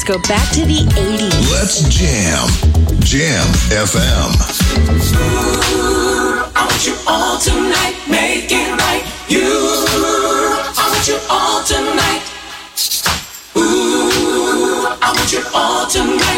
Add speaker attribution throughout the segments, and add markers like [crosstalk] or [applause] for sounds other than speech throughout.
Speaker 1: Let's go back to the 80s.
Speaker 2: Let's jam. Jam FM.
Speaker 3: I want you all tonight, make it right. You, I want you all tonight. Ooh, I want you all tonight,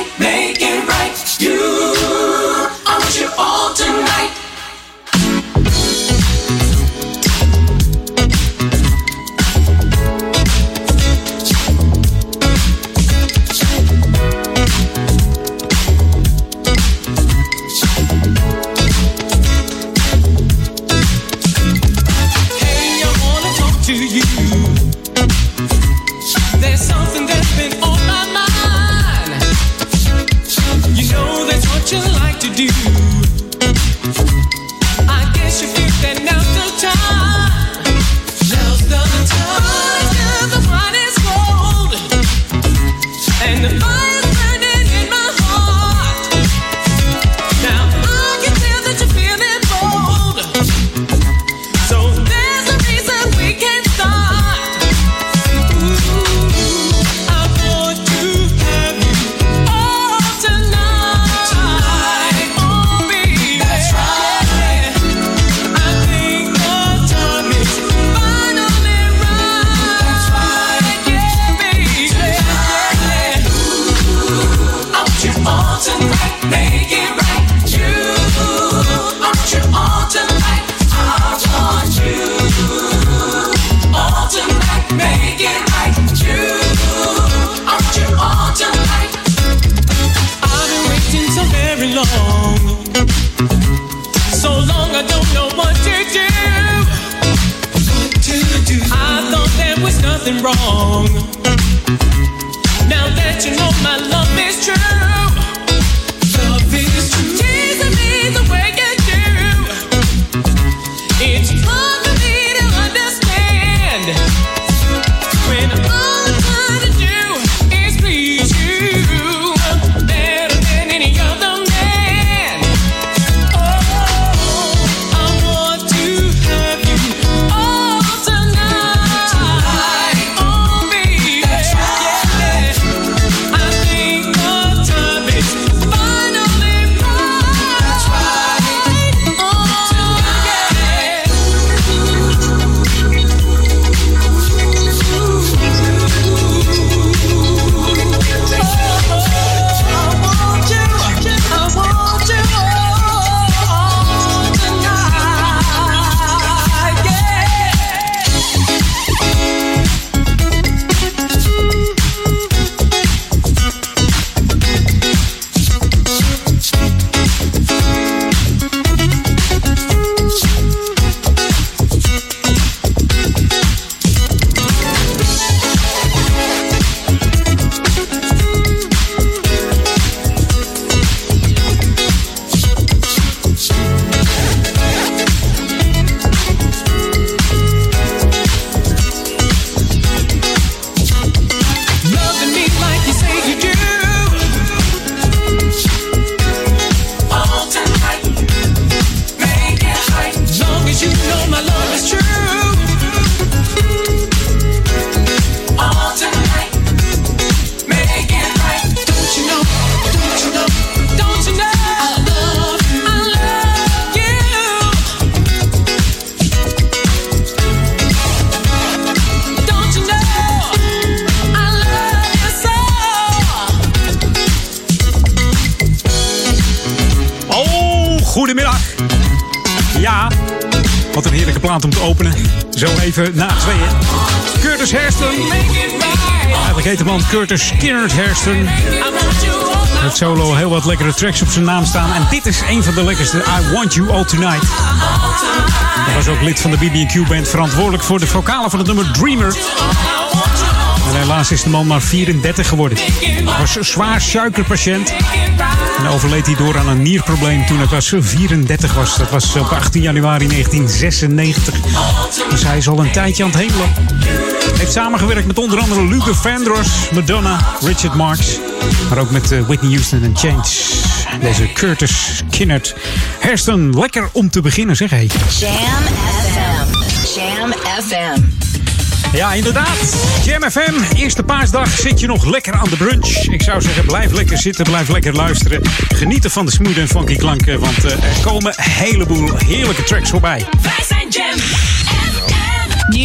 Speaker 4: Curtis Skinner Hairston. Het solo heel wat lekkere tracks op zijn naam staan. En dit is een van de lekkerste. I Want You All Tonight. Hij was ook lid van de BB&Q Band. Verantwoordelijk voor de vocalen van het nummer Dreamer. En helaas is de man maar 34 geworden. Hij was een zwaar suikerpatiënt. En overleed hij door aan een nierprobleem toen hij pas 34 was. Dat was op 18 januari 1996. Dus hij is al een tijdje aan het hemelen. Hij heeft samengewerkt met onder andere Luther Vandross, Madonna, Richard Marx. Maar ook met eh, Whitney Houston en Change. Deze Curtis Kinnert. Hairston, lekker om te beginnen zeg hé.
Speaker 5: Jam FM. Jam FM.
Speaker 4: Ja, inderdaad. Jam FM, eerste paasdag zit je nog lekker aan de brunch. Ik zou zeggen, blijf lekker zitten, blijf lekker luisteren. Genieten van de smooth en funky klanken, want eh, er komen een heleboel heerlijke tracks voorbij.
Speaker 6: Wij zijn Jam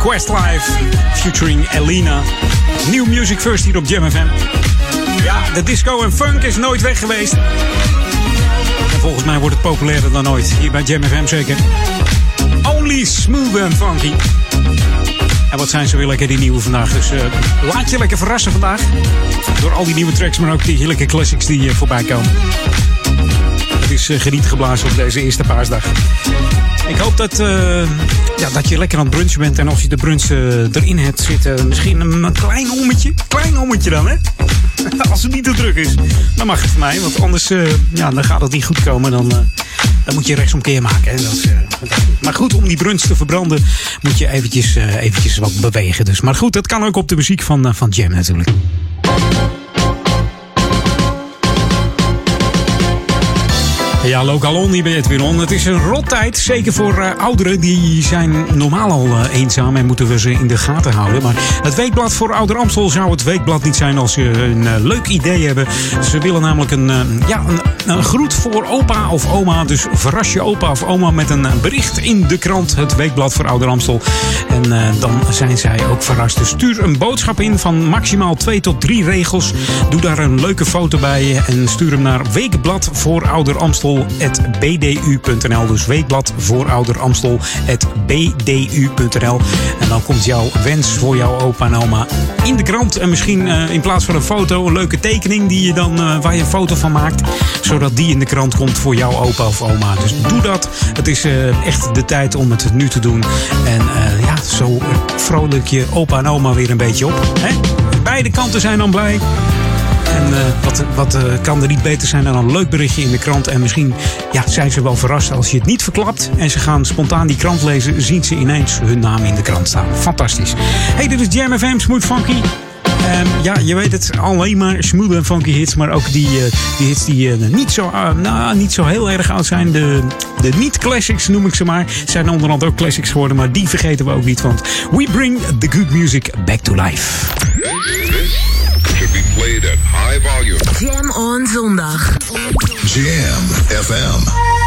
Speaker 4: Questlife, featuring Elena. Nieuw Music First hier op Jam FM. Ja, de disco en funk is nooit weg geweest. En volgens mij wordt het populairder dan ooit. Hier bij Jam FM zeker. Only Smooth and Funky. En wat zijn ze weer lekker die nieuwe vandaag. Dus eh, laat je lekker verrassen vandaag. Door al die nieuwe tracks, maar ook die heerlijke classics die uh, voorbij komen. Het is uh, geniet geblazen op deze eerste paasdag. Ik hoop dat, ja, dat je lekker aan het brunchen bent. En als je de brunch erin hebt zitten, misschien een, klein ommetje. Klein ommetje dan, hè? [laughs] Als het niet te druk is, dan mag het voor mij. Want anders ja, dan gaat het niet goed komen. Dan, dan moet je rechtsomkeer maken. Hè? Dat is, maar goed, om die brunch te verbranden moet je eventjes, eventjes wat bewegen. Dus. Maar goed, dat kan ook op de muziek van, van Jam natuurlijk. Ja, Lokalon hier bij Edwin On. Het is een rottijd, zeker voor uh, ouderen. Die zijn normaal al uh, eenzaam en moeten we ze in de gaten houden. Maar het Weekblad voor Ouder Amstel zou het Weekblad niet zijn als ze een uh, leuk idee hebben. Ze willen namelijk een, ja, een, een, groet voor opa of oma. Dus verras je opa of oma met een bericht in de krant. Het Weekblad voor Ouder Amstel. En dan zijn zij ook verrast. Dus stuur een boodschap in van maximaal twee tot drie regels. Doe daar een leuke foto bij en stuur hem naar Weekblad. Dus weekblad. En dan komt jouw wens voor jouw opa en oma in de krant. En misschien uh, in plaats van een foto, een leuke tekening die je dan, uh, waar je een foto van maakt. Zodat die in de krant komt voor jouw opa of oma. Dus doe dat. Het is echt de tijd om het nu te doen. En ja, zo vrolijk je opa en oma weer een beetje op. Hè? Beide kanten zijn dan blij. En uh, wat, wat uh, kan er niet beter zijn dan een leuk berichtje in de krant. En misschien ja, zijn ze wel verrast als je het niet verklapt. En ze gaan spontaan die krant lezen. Zien ze ineens hun naam in de krant staan. Fantastisch. Hey, dit is Jam FM, Smooth Funky. Um, ja, je weet het, alleen maar smooth en funky hits. Maar ook die, uh, die hits die uh, niet, zo, uh, nou, niet zo heel erg oud zijn. De, de niet-classics noem ik ze maar. Zijn onderhand ook classics geworden. Maar die vergeten we ook niet. Want we bring the good music back to life.
Speaker 2: should be played at high volume.
Speaker 1: Jam on zondag.
Speaker 2: Jam FM.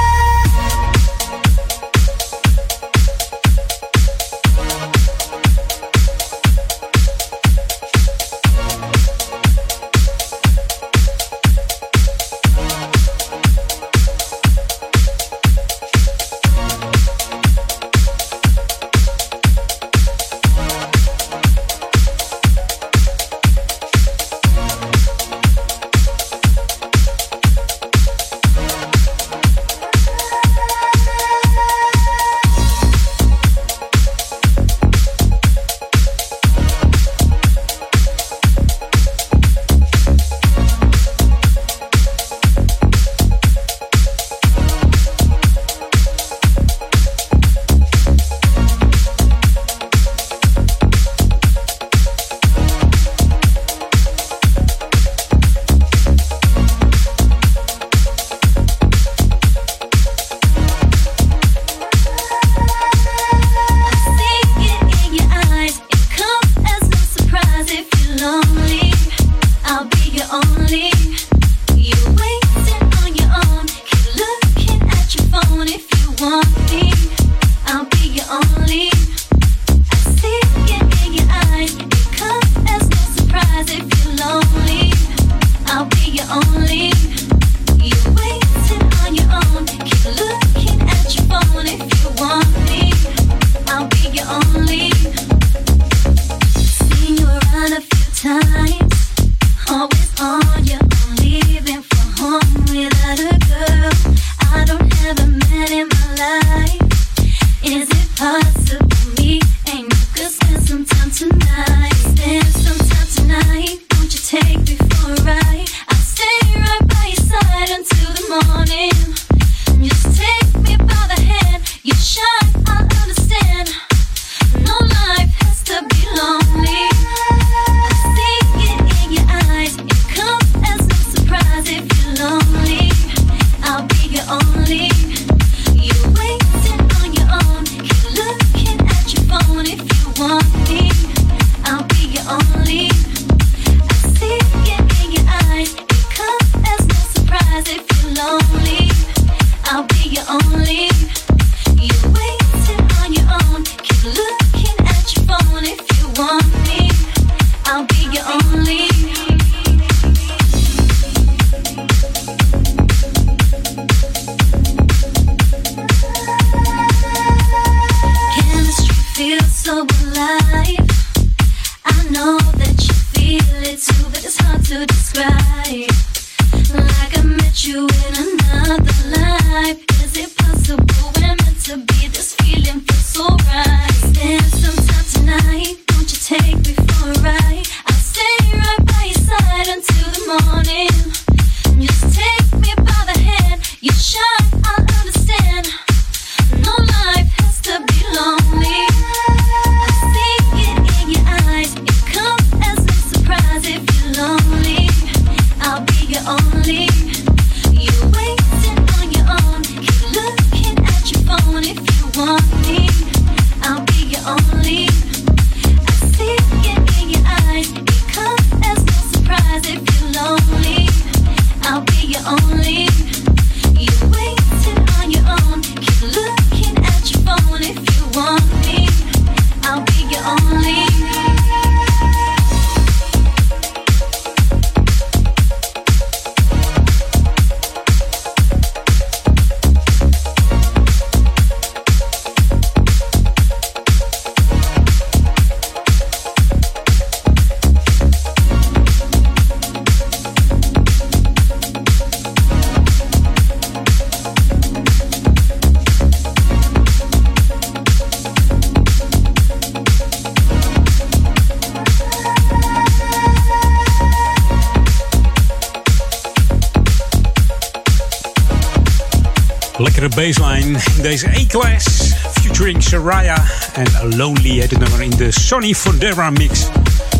Speaker 4: Lekkere baseline in deze E-Class. Featuring Saraya en Lonely het nummer in de Sonny Fodera mix.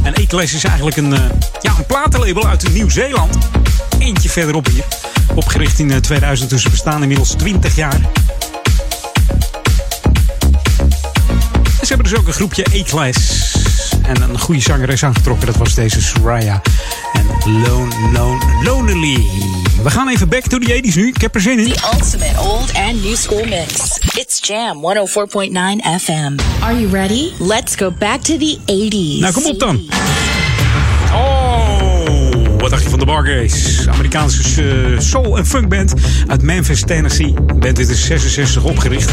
Speaker 4: En E-Class is eigenlijk een, eh, ja, een platenlabel uit Nieuw-Zeeland. Eentje verderop hier. Opgericht in eh, 2000, dus ze bestaan inmiddels 20 jaar. Ze hebben dus ook een groepje E-Class. En een goede zangeres aangetrokken, dat was deze Soraya. En Lone, Lone, Lonely. We gaan even back to the 80s nu. Ik heb er zin in.
Speaker 5: The ultimate old and new school mix. It's Jam 104.9 FM. Are you ready? Let's go back to the 80s.
Speaker 4: Nou, kom op dan. Wat dacht je van de Bargaze? Amerikaanse eh, soul- en funkband uit Memphis, Tennessee. De band is in 66 opgericht.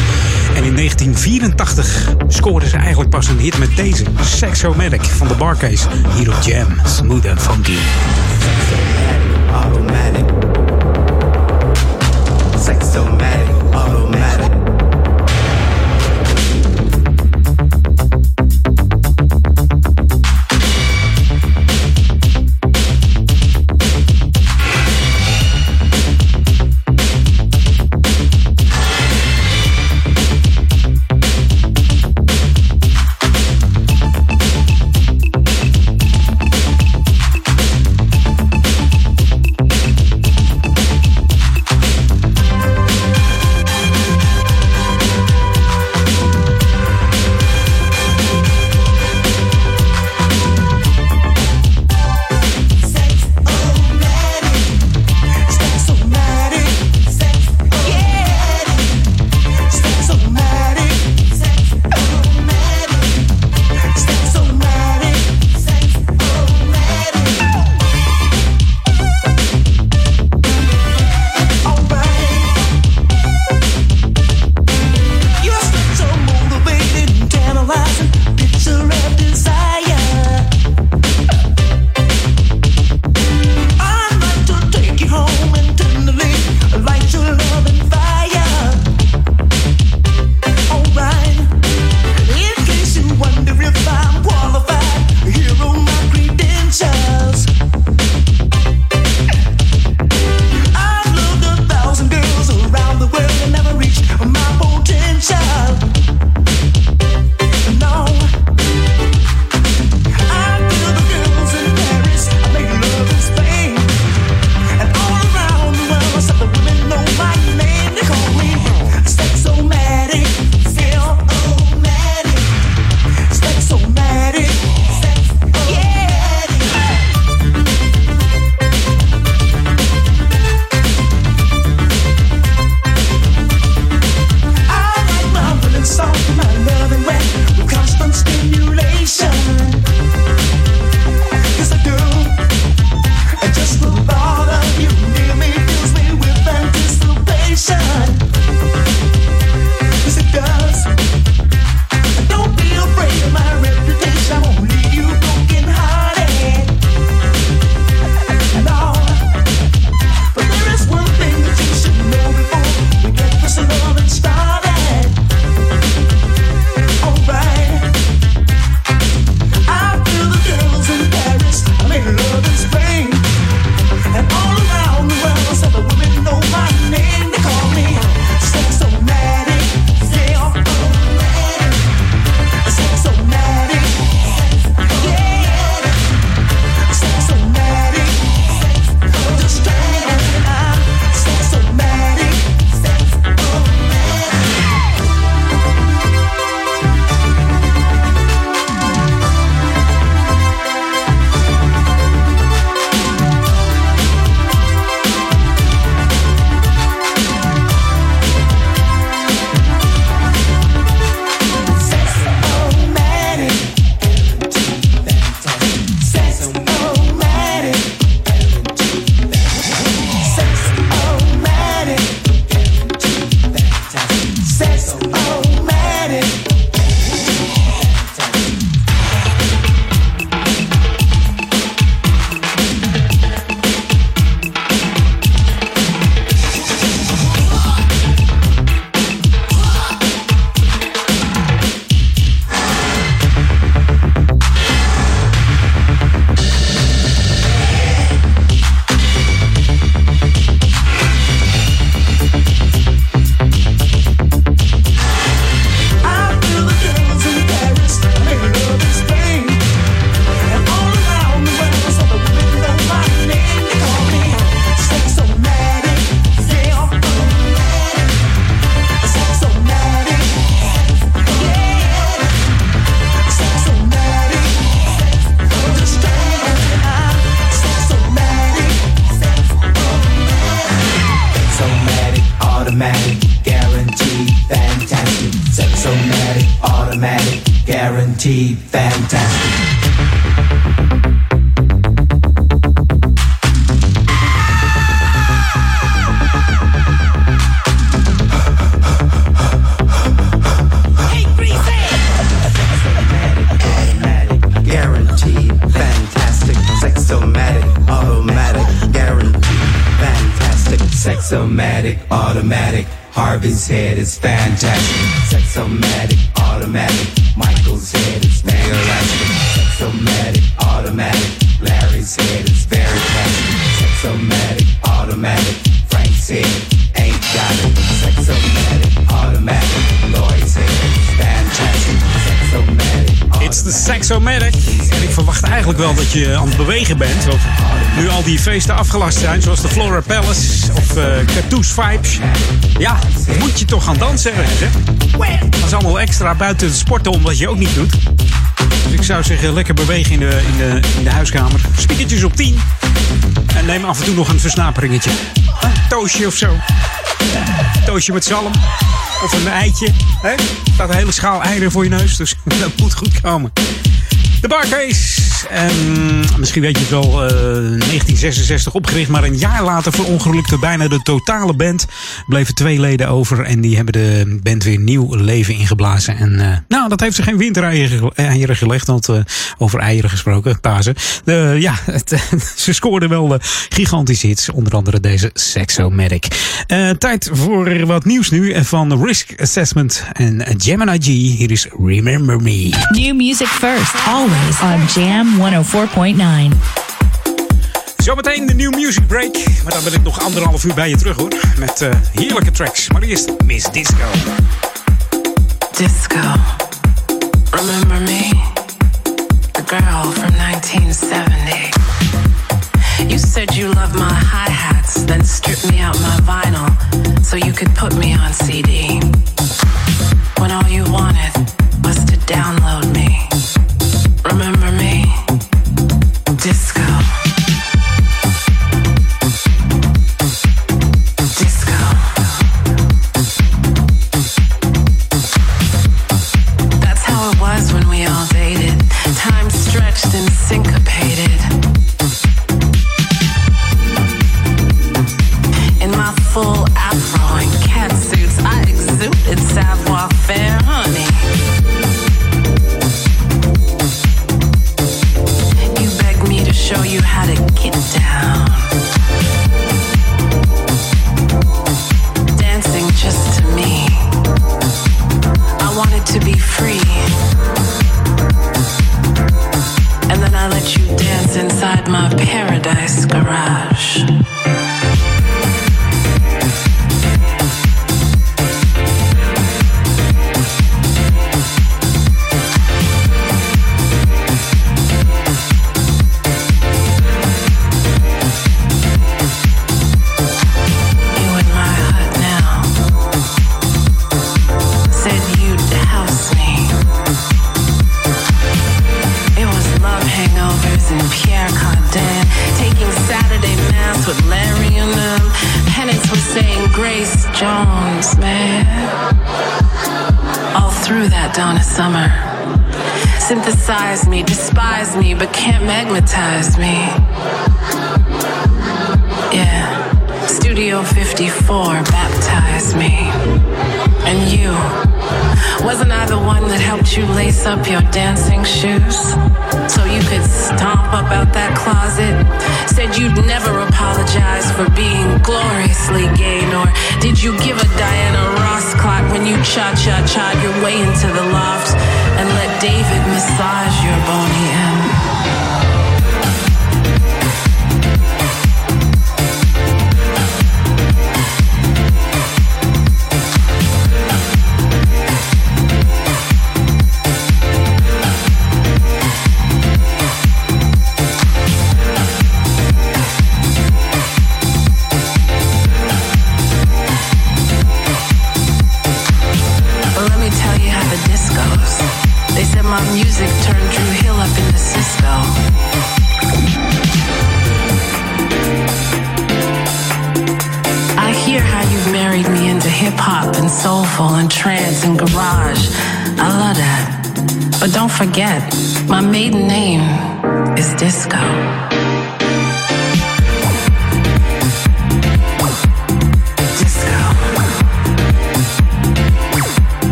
Speaker 4: En in 1984 scoorden ze eigenlijk pas een hit met deze. Sexomatic van de Barcase. Hier op Jam. Smooth and funky.
Speaker 7: Sexomatic,
Speaker 4: afgelast zijn, zoals de Flora Palace of uh, Vibes. Ja, moet je toch gaan dansen hè? Dat is allemaal extra buiten het sporten om wat je ook niet doet. Dus ik zou zeggen, lekker bewegen in de, in de, in de huiskamer. Spiekertjes op 10. En neem af en toe nog een versnaperingetje. Een toastje of zo. Toastje met zalm. Of een eitje. Hè? staat een hele schaal eieren voor je neus. Dus [laughs] dat moet goed komen. De Barcase. En misschien weet je het wel, eh, 1966 opgericht. Maar een jaar later verongelukte bijna de totale band. Bleven twee leden over. En die hebben de band weer nieuw leven ingeblazen. En eh, nou, dat heeft ze geen wintereieren eieren gelegd. Want eh, over eieren gesproken, Pasen. Ja, [laughs] het, ze scoorden wel eh, gigantische hits. Onder andere deze Sexomatic. Eh, tijd voor wat nieuws nu van Risk Assessment en Gemini G. Hier is Remember Me.
Speaker 5: New music first, always on Jam 104.9.
Speaker 4: Zometeen de New Music Break. Maar dan ben ik nog anderhalf uur bij je terug hoor. Met heerlijke tracks. Maar eerst Miss Disco.
Speaker 8: Disco. Remember me? The girl from 1970. You said you loved my hi hats, then stripped me out my vinyl so you could put me on CD. When all you wanted was to download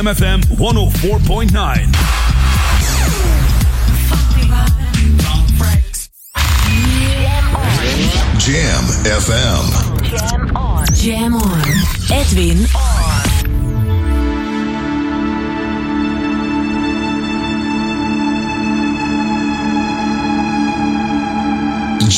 Speaker 1: KMFM 104.9.
Speaker 9: Jam
Speaker 5: FM.
Speaker 1: Jam on. Jam on.
Speaker 9: Edwin on.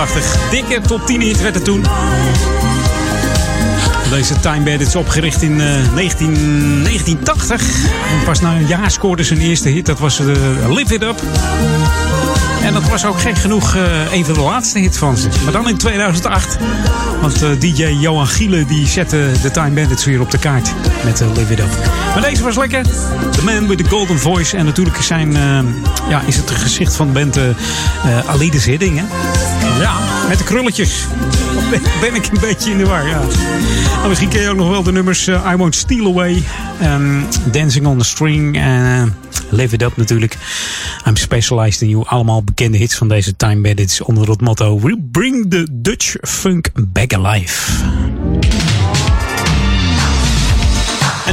Speaker 4: 1983. Dikke top 10 hit werd het toen. Deze Time Bandits opgericht in uh, 19, 1980. En pas na een jaar scoorde zijn eerste hit. Dat was uh, Live It Up. En dat was ook gek genoeg uh, een van de laatste hits van ze. Maar dan in 2008. Want DJ Johan Giele die zette de Time Bandits weer op de kaart. Met uh, Live It Up. Maar deze was lekker. The Man with the Golden Voice. En natuurlijk zijn, ja, is het gezicht van de band Alides Hidding. Ja, met de krulletjes. Ben, ben ik een beetje in de war, ja. Nou, misschien ken je ook nog wel de nummers I Won't Steal Away. Um, Dancing on the String. En Live It Up natuurlijk. I'm Specialized in You. Allemaal bekende hits van deze Time Bandits onder het motto We bring the Dutch funk back alive.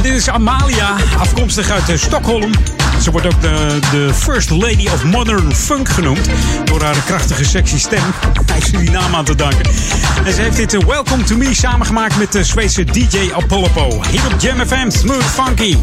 Speaker 4: Dit is Amalia, afkomstig uit Stockholm. Ze wordt ook de, de First Lady of Modern Funk genoemd. Door haar krachtige, sexy stem. [laughs] Hij die naam aan te danken. En ze heeft dit uh, Welcome to Me samengemaakt met de Zweedse DJ Apollo. Hier op Jam FM, Smooth Funky.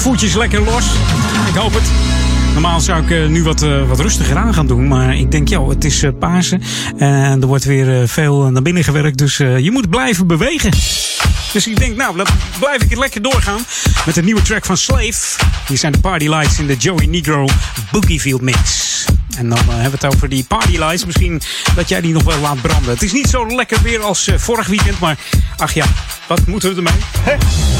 Speaker 4: Voetjes lekker los? Ik hoop het. Normaal zou ik eh, nu wat, eh, wat rustiger aan gaan doen. Maar ik denk, joh, het is uh, Pasen. En er wordt weer veel naar binnen gewerkt. Dus je moet blijven bewegen. Dus ik denk, nou, dan blijf ik het lekker doorgaan. Met een nieuwe track van Slave. Hier zijn de Party Lights in de Joey Negro Boogie Field Mix. En dan hebben we het over die Party Lights. Misschien dat jij die nog wel laat branden. Het is niet zo lekker weer als vorig weekend. Maar ach ja, wat moeten we ermee?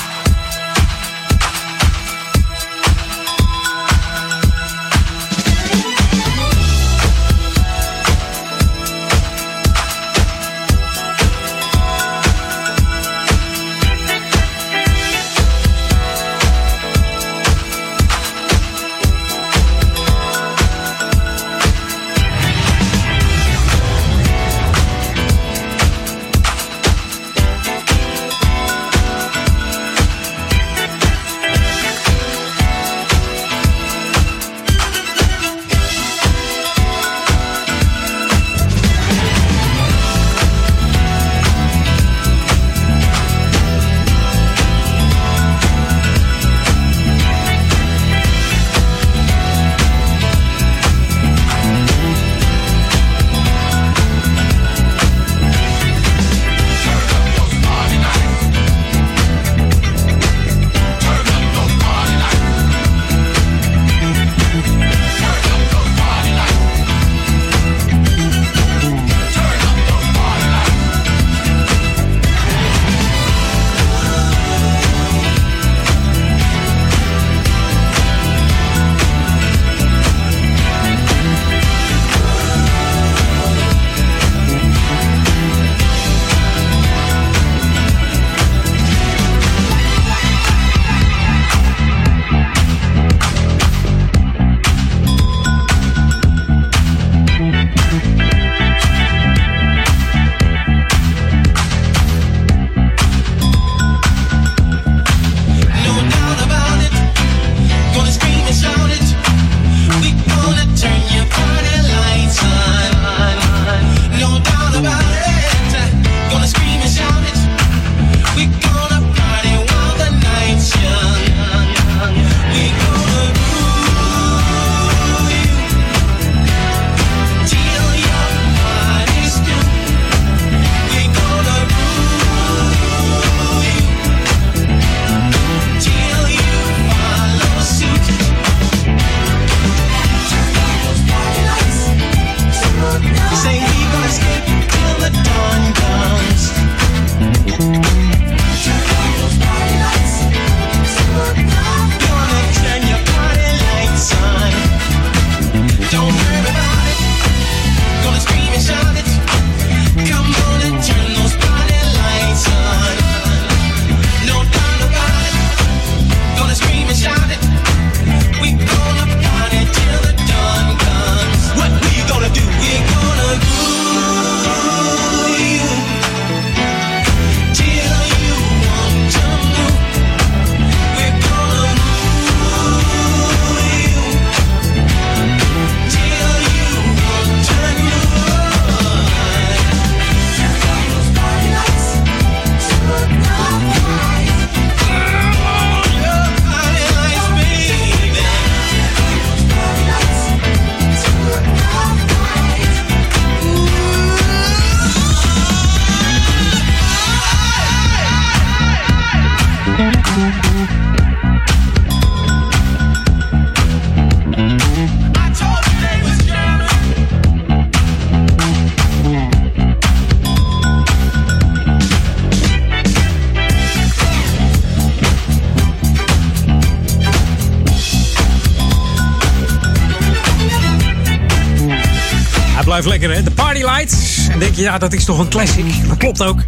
Speaker 4: En denk je, ja, dat is toch een classic. Dat klopt ook.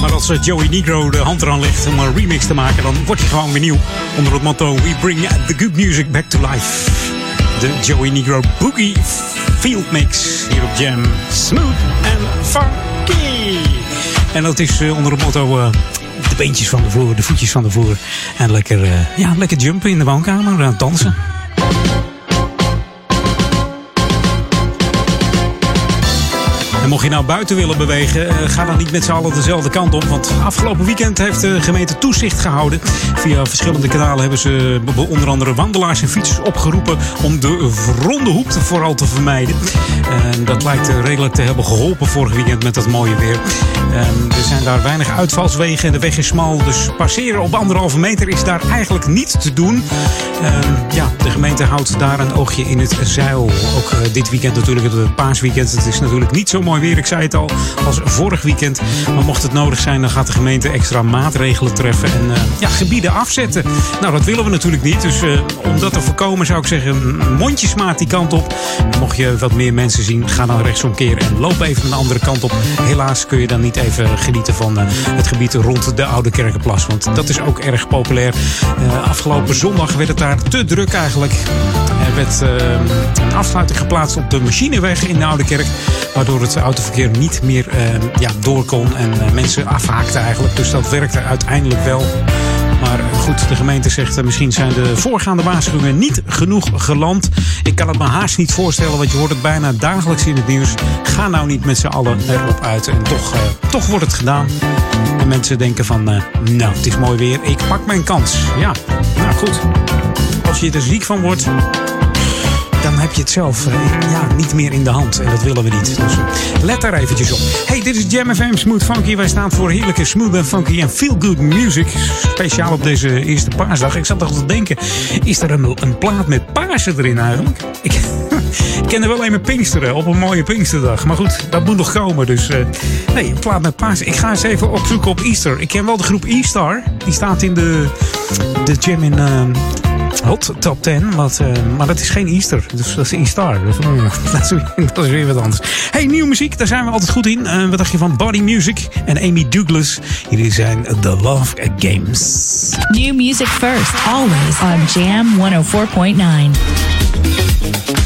Speaker 4: Maar als eh, Joey Negro de hand eraan legt om een remix te maken, dan wordt hij gewoon weer nieuw. Onder het motto: We bring the good music back to life. De Joey Negro Boogie Field Mix hier op Jam. Smooth and funky. En dat is uh, onder het motto. Uh, de beentjes van de vloer, de voetjes van de vloer. En lekker, ja, lekker jumpen in de woonkamer, dansen. Mocht je nou buiten willen bewegen, eh, ga dan niet met z'n allen dezelfde kant op. Want afgelopen weekend heeft de gemeente toezicht gehouden. Via verschillende kanalen hebben ze onder andere wandelaars en fietsers opgeroepen om de ronde hoek vooral te vermijden. En dat lijkt redelijk te hebben geholpen vorig weekend met dat mooie weer. er zijn daar weinig uitvalswegen en de weg is smal. Dus passeren op anderhalve meter is daar eigenlijk niet te doen. ja, de gemeente houdt daar een oogje in het zeil. Ook eh, dit weekend natuurlijk, het paasweekend. Het is natuurlijk niet zo mooi ik zei het al, als vorig weekend. Maar mocht het nodig zijn, dan gaat de gemeente extra maatregelen treffen en uh, ja, gebieden afzetten. Nou, dat willen we natuurlijk niet. Dus uh, om dat te voorkomen zou ik zeggen, mondjesmaat die kant op. Mocht je wat meer mensen zien, ga dan rechtsomkeer en loop even een andere kant op. Helaas kun je dan niet even genieten van het gebied rond de Oude Kerkenplas. Want dat is ook erg populair. afgelopen zondag werd het daar te druk eigenlijk. Er werd een afsluiting geplaatst op de machineweg in de Oude Kerk. Waardoor het autoverkeer niet meer ja, door kon en mensen afhaakten eigenlijk. Dus dat werkte uiteindelijk wel. Maar goed, de gemeente zegt uh, misschien zijn de voorgaande waarschuwingen niet genoeg geland. Ik kan het me haast niet voorstellen, want je hoort het bijna dagelijks in het nieuws. Ga nou niet met z'n allen erop uit. En toch, uh, toch wordt het gedaan. En mensen denken van, nou, het is mooi weer. Ik pak mijn kans. Ja, nou goed. Als je er ziek van wordt, dan heb je het zelf uh, ja, niet meer in de hand. En dat willen we niet. Dus uh, let daar eventjes op. Hey, dit is Jam FM Smooth Funky. Wij staan voor heerlijke smooth en funky en feel good music. Speciaal op deze eerste paasdag. Ik zat toch te denken, is er een, een plaat met Pasen erin eigenlijk? Ik, [laughs] ken er wel een Pinksteren op een mooie Pinksterdag. Maar goed, dat moet nog komen. Dus uh, nee, een plaat met Pasen. Ik ga eens even opzoeken op Easter. Ik ken wel de groep E-Star. Die staat in de, de jam in Hot Top 10. Wat, uh, maar dat is geen Easter. Dus dat is. Dus, uh, [laughs] dat, is, weer wat anders. Hey, nieuwe muziek. Daar zijn we altijd goed in. Uh, wat dacht je van Body Music en Amy Douglas? Hier zijn The Love Games.
Speaker 5: New music first. Always on Jam 104.9.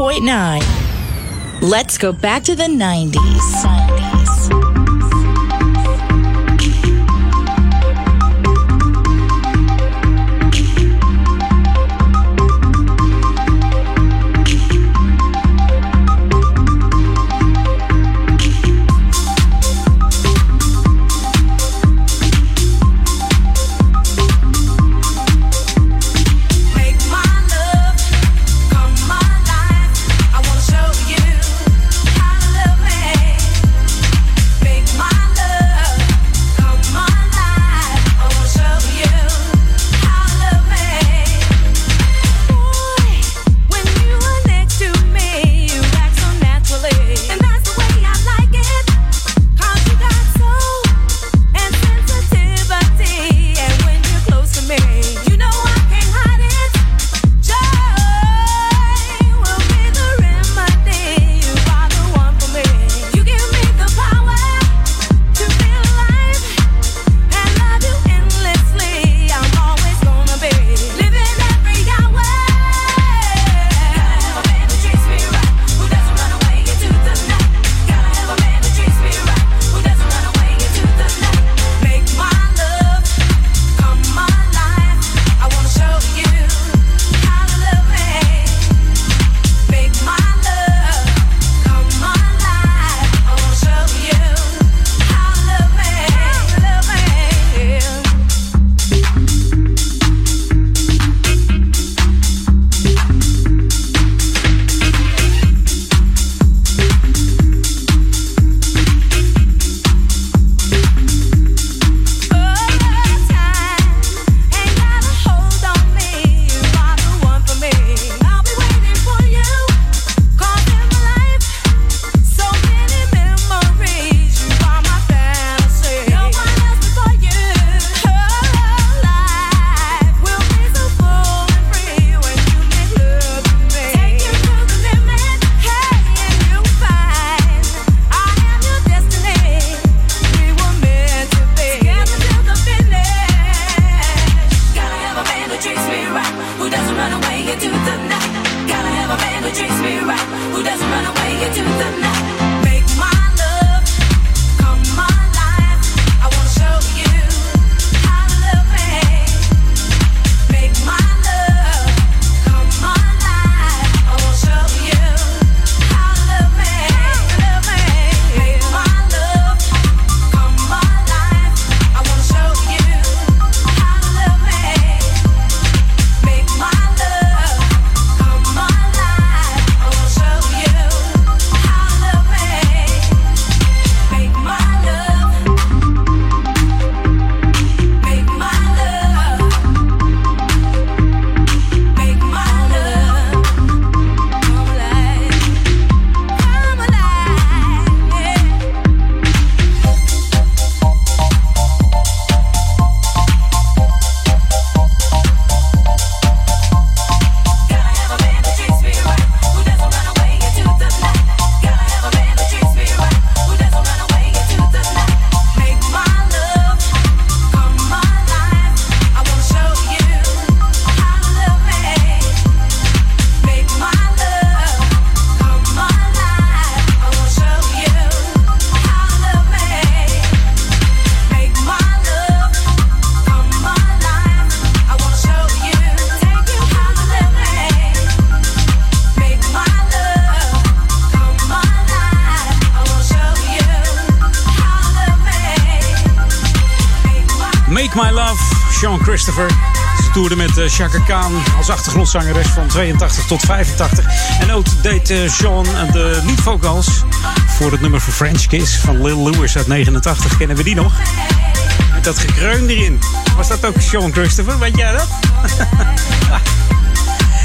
Speaker 5: 104.9. Let's go back to the 90s.
Speaker 4: Chaka Khan als achtergrondzangeres van 82 tot 85. En ook deed uh, Sean de leadvocals voor het nummer voor French Kiss van Lil Lewis uit 89. Kennen we die nog? Met dat gekreun erin. Was dat ook Sean Christopher? Weet jij dat? [laughs]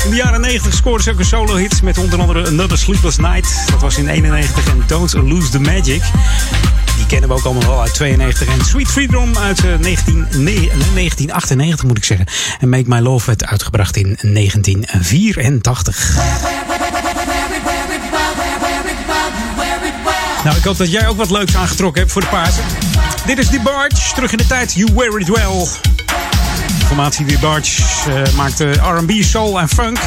Speaker 4: In de jaren 90 scoorde ze ook een solo-hit met onder andere Another Sleepless Night. Dat was in 91 en Don't Lose the Magic. Die kennen we ook allemaal wel uit 92. En Sweet Freedom uit 19, nee, 1998 moet ik zeggen. En Make My Love werd uitgebracht in 1984. Nou, ik hoop dat jij ook wat leuks aangetrokken hebt voor de Pasen. Dit is The Barge, terug in de tijd. You Wear It Well. formatie The Barge uh, maakte R&B, soul en funk.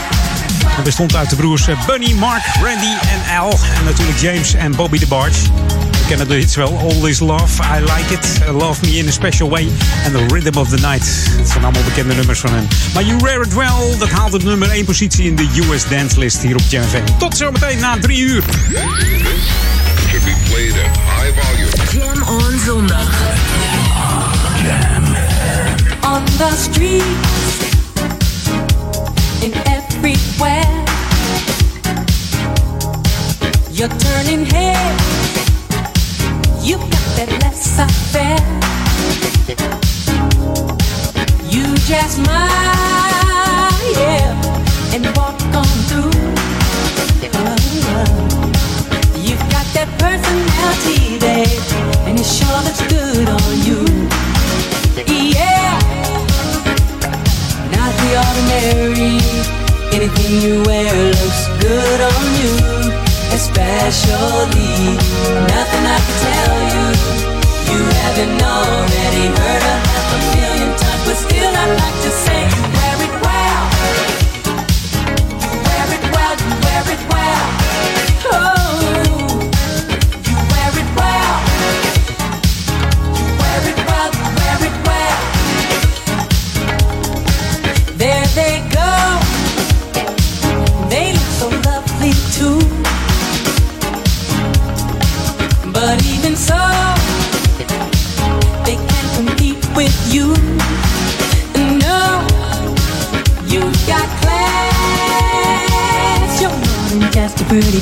Speaker 4: Het bestond uit de broers Bunny, Mark, Randy en Al. En natuurlijk James en Bobby DeBarge. Kennen de hits wel. All This Love, I Like It, Love Me in a Special Way en The Rhythm of the Night. Het zijn allemaal bekende nummers van hen. Maar You Wear It Well, dat haalt op nummer 1 positie in de US Dance List hier op Jam FM. Tot zometeen na 3 uur.
Speaker 2: Should be played at high volume.
Speaker 1: Jam on zondag.
Speaker 10: Jam. On the streets, in everywhere, you're turning heads. You got that laissez-faire. You just smile, and walk on through. You've got that personality, and it sure looks good on you. Yeah, not the ordinary. Anything you wear looks good on you, especially nothing Already heard a half a million times, but still I'd like to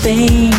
Speaker 11: Spain.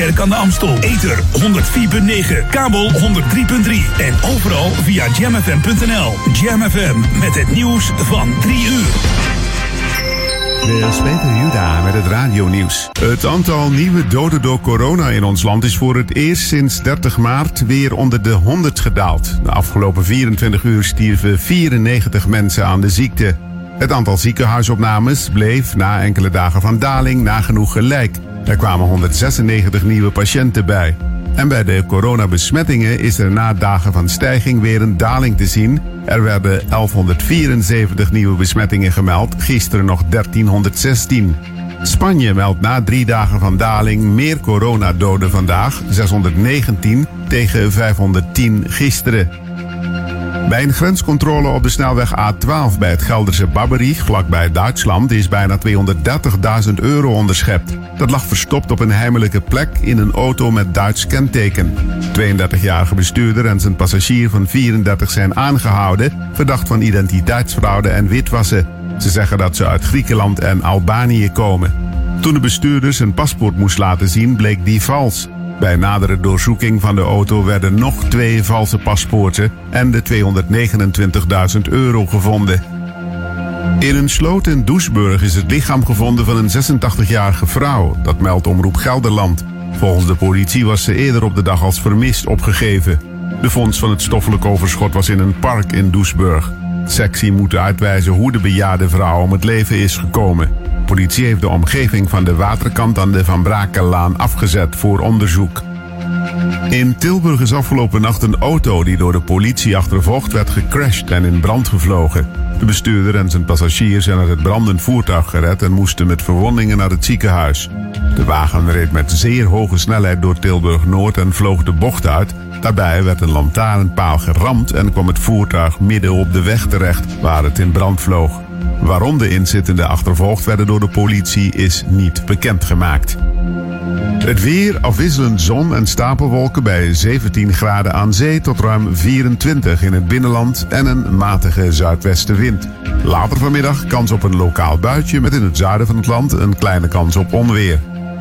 Speaker 11: Kerk aan de Amstel. Ether 104.9, kabel 103.3 en overal via jamfm.nl. Jam FM met het nieuws van 3 uur.
Speaker 12: Dit is Peter Juda met het radionieuws. Het aantal nieuwe doden door corona in ons land is voor het eerst sinds 30 maart weer onder de 100 gedaald. De afgelopen 24 uur stierven 94 mensen aan de ziekte. Het aantal ziekenhuisopnames bleef na enkele dagen van daling nagenoeg gelijk. Er kwamen 196 nieuwe patiënten bij. En bij de coronabesmettingen is er na dagen van stijging weer een daling te zien. Er werden 1174 nieuwe besmettingen gemeld, gisteren nog 1316. Spanje meldt na drie dagen van daling meer coronadoden vandaag, 619 tegen 510 gisteren. Bij een grenscontrole op de snelweg A12 bij het Gelderse Babberich, vlakbij Duitsland, is bijna 230.000 euro onderschept. Dat lag verstopt op een heimelijke plek in een auto met Duits kenteken. 32-jarige bestuurder en zijn passagier van 34 zijn aangehouden, verdacht van identiteitsfraude en witwassen. Ze zeggen dat ze uit Griekenland en Albanië komen. Toen de bestuurder zijn paspoort moest laten zien, bleek die vals. Bij nadere doorzoeking van de auto werden nog twee valse paspoorten en de 229.000 euro gevonden. In een sloot in Doesburg is het lichaam gevonden van een 86-jarige vrouw. Dat meldt Omroep Gelderland. Volgens de politie was ze eerder op de dag als vermist opgegeven. De fonds van het stoffelijk overschot was in een park in Doesburg. Sectie moet uitwijzen hoe de bejaarde vrouw om het leven is gekomen. Politie heeft de omgeving van de waterkant aan de Van Brakellaan afgezet voor onderzoek. In Tilburg is afgelopen nacht een auto die door de politie achtervolgd werd gecrashed en in brand gevlogen. De bestuurder en zijn passagiers zijn uit het brandend voertuig gered en moesten met verwondingen naar het ziekenhuis. De wagen reed met zeer hoge snelheid door Tilburg Noord en vloog de bocht uit. Daarbij werd een lantaarnpaal geramd en kwam het voertuig midden op de weg terecht waar het in brand vloog. Waarom de inzittenden achtervolgd werden door de politie is niet bekendgemaakt. Het weer afwisselend zon en stapelwolken bij 17 graden aan zee tot ruim 24 in het binnenland en een matige zuidwestenwind. Later vanmiddag kans op een lokaal buitje met in het zuiden van het land een kleine kans op onweer.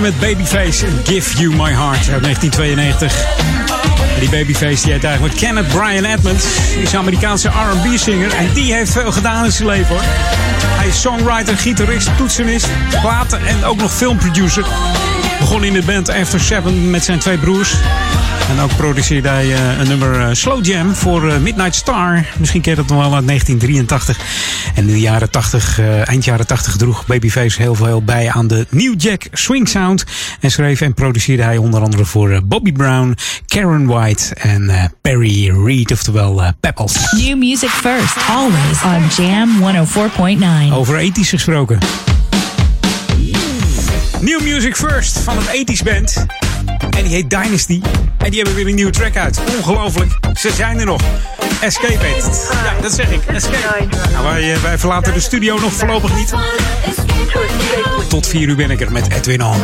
Speaker 4: Met Babyface Give You My Heart uit 1992. die Babyface die heet eigenlijk Kenneth Brian Edmonds. Die is een Amerikaanse R&B-singer en die heeft veel gedaan in zijn leven hoor. Hij is songwriter, gitarist, toetsenist, platen en ook nog filmproducer. Begon in de band After Seven met zijn twee broers. En ook produceerde hij uh, een nummer uh, Slow Jam voor uh, Midnight Star. Misschien je dat nog wel uit 1983. En in de jaren 80, eind jaren 80 droeg Babyface heel veel bij aan de New Jack Swing Sound. En schreef en produceerde hij onder andere voor Bobby Brown, Karen White en Perry Reed, oftewel Pepples.
Speaker 5: New music first, always on Jam 104.9.
Speaker 4: Over ethisch gesproken. New Music First van een 80s band. En die heet Dynasty. En die hebben weer een nieuwe track uit. Ongelooflijk. Ze zijn er nog. Escape it. Ja, dat zeg ik. Escape. Nou, wij, wij verlaten de studio nog voorlopig niet. Tot 4 uur ben ik er met Edwin On.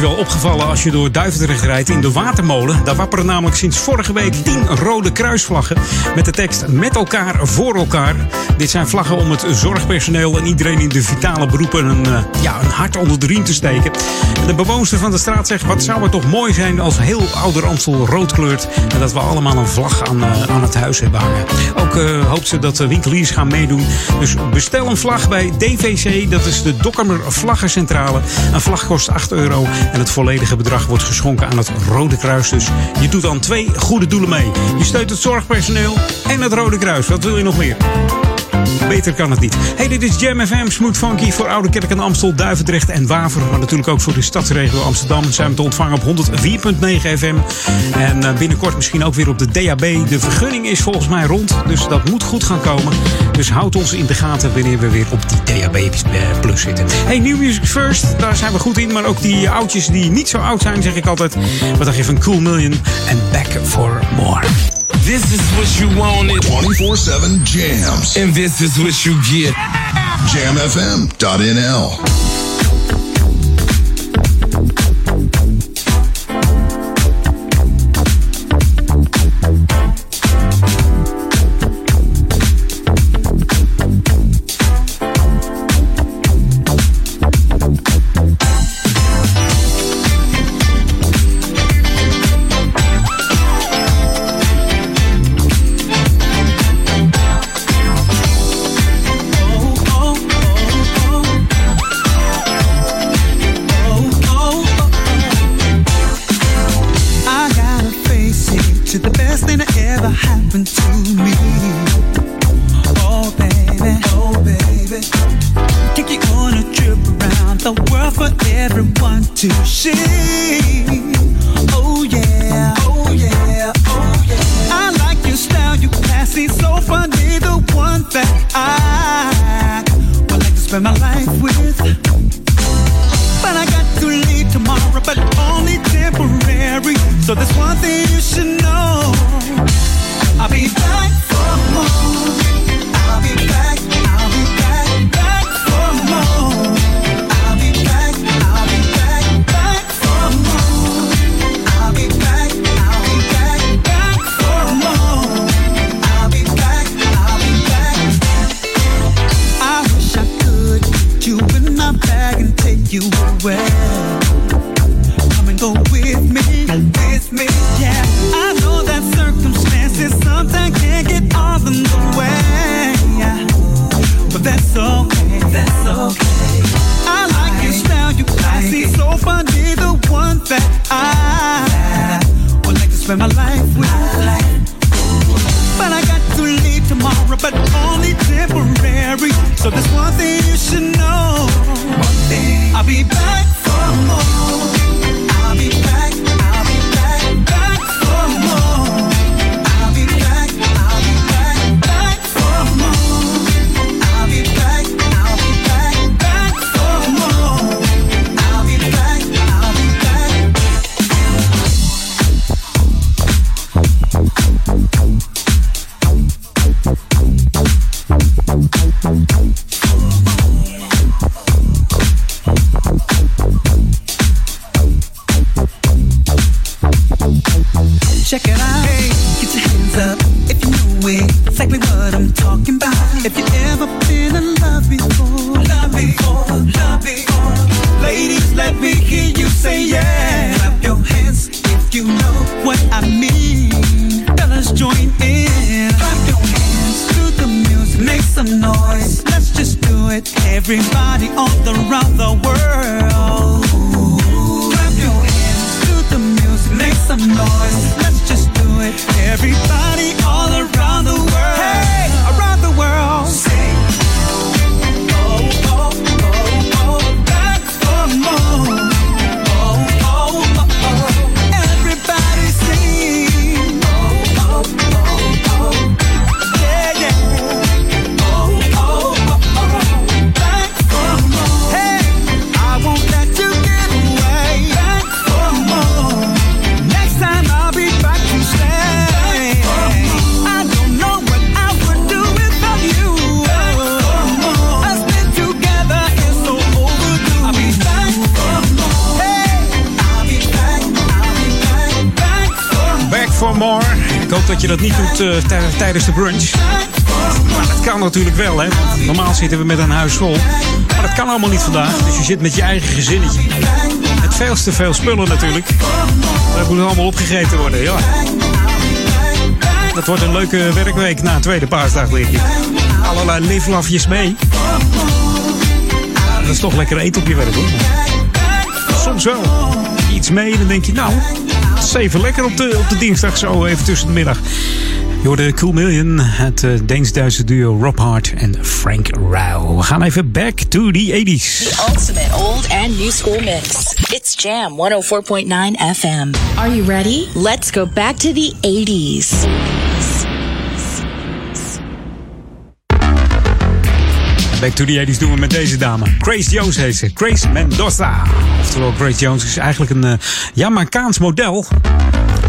Speaker 4: Wel opgevallen als je door Duivendrecht rijdt in de Watermolen. Daar wapperen namelijk sinds vorige week tien rode kruisvlaggen met de tekst met elkaar voor elkaar. Dit zijn vlaggen om het zorgpersoneel en iedereen in de vitale beroepen een, uh, ja, een hart onder de riem te steken. De bewoonster van de straat zegt, wat zou het toch mooi zijn als heel Ouder Amstel rood kleurt en dat we allemaal een vlag aan, uh, aan het huis hebben hangen. Ook uh, hoopt ze dat de winkeliers gaan meedoen. Dus bestel een vlag bij DVC, dat is de Dokkermer Vlaggencentrale. Een vlag kost 8 euro euro. En het volledige bedrag wordt geschonken aan het Rode Kruis. Dus je doet dan twee goede doelen mee. Je steunt het zorgpersoneel en het Rode Kruis. Wat wil je nog meer? Beter kan het niet. Hey, dit is Jam FM, Smooth Funky voor Oude Kerk en Amstel, Duivendrecht en Waver. Maar natuurlijk ook voor de stadsregio Amsterdam. Zijn we te ontvangen op 104.9 FM. En eh, binnenkort misschien ook weer op de DAB. De vergunning is volgens mij rond, dus dat moet goed gaan komen. Dus houd ons in de gaten wanneer we weer op die DAB Plus zitten. Hey, New Music First, daar zijn we goed in. Maar ook die oudjes die niet zo oud zijn, zeg ik altijd. Wat dacht je van Cool Million en Back for More?
Speaker 13: This is what you wanted.
Speaker 9: 24-7 jams.
Speaker 13: And this is what you get.
Speaker 9: Jamfm.nl
Speaker 14: leave but only temporary. So there's one thing you should know. I'll be back
Speaker 4: tijdens de brunch. Maar dat kan natuurlijk wel, hè. Normaal zitten we met een huis vol. Maar dat kan allemaal niet vandaag. Dus je zit met je eigen gezinnetje. Met veel te veel spullen natuurlijk. Dat moet allemaal opgegeten worden, ja. Dat wordt een leuke werkweek na tweede paasdag, denk ik. Allerlei lieflafjes mee. Dat is toch lekker eten op je werk, hoor. soms wel iets mee. Dan denk je, nou, even lekker op de, op de dinsdag zo even tussen de middag. Je hoorde Cool Million, het uh, Deens-Duitse duo Rob Hart en Frank Rauw. We gaan even back to the 80s.
Speaker 5: The ultimate old and new school mix. It's Jam 104.9 FM. Are you ready? Let's go back to the 80s.
Speaker 4: Back to the 80s doen we met deze dame. Grace Jones heet ze. Grace Mendoza. Oftewel, Grace Jones is eigenlijk een uh, Jamaicaans model.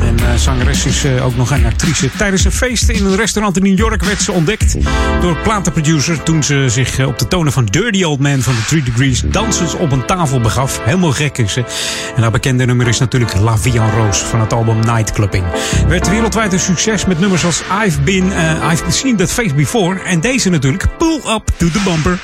Speaker 4: En uh, zangeres is uh, ook nog een actrice. Tijdens een feest in een restaurant in New York werd ze ontdekt door platenproducer toen ze zich uh, op de tonen van Dirty Old Man van de Three Degrees dansend op een tafel begaf. Helemaal gek is ze. En haar bekende nummer is natuurlijk La Vie en Rose van het album Nightclubbing. Werd wereldwijd een succes met nummers als I've Been, I've Seen That Face Before. En deze natuurlijk, Pull Up to the Bumper.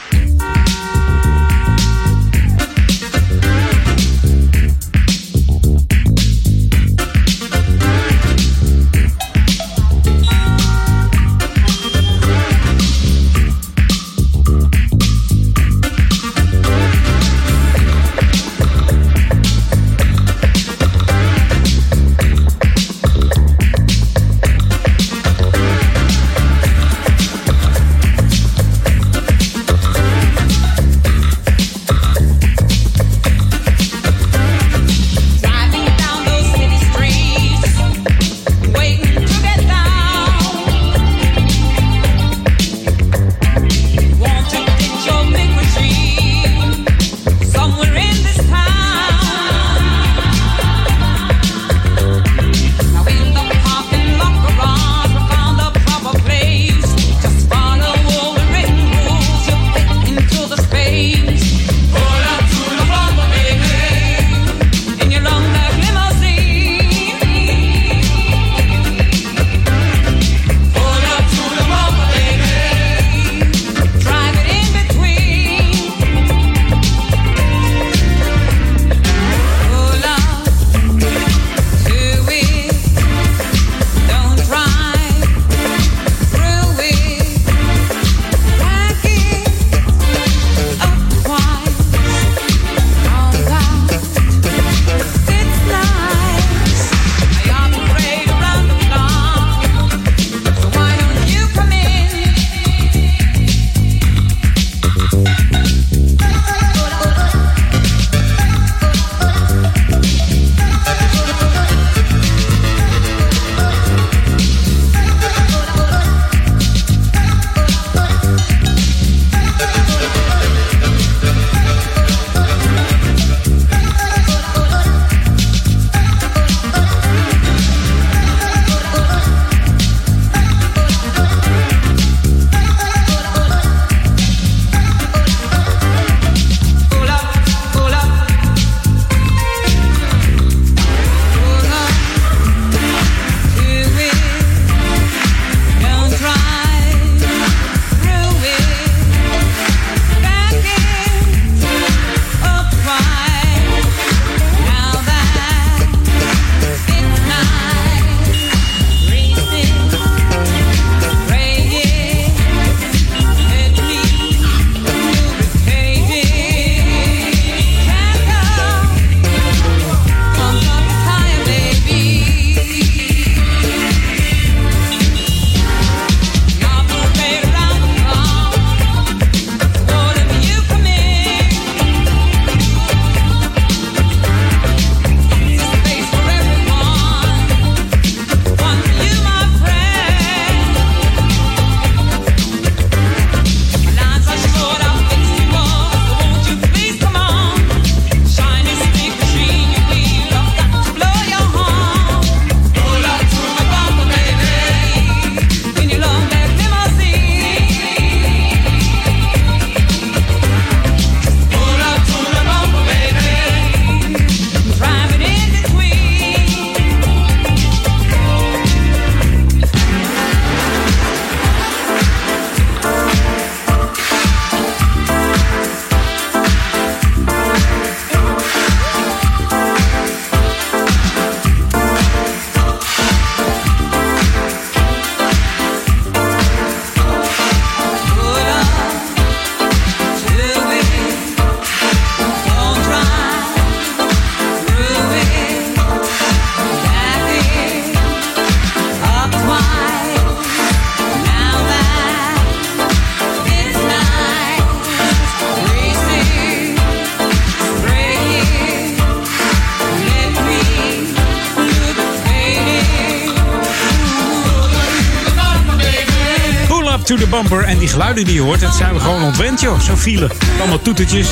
Speaker 4: Geluiden die je hoort, dat zijn we gewoon ontwend, joh. Zo'n file. Allemaal toetertjes.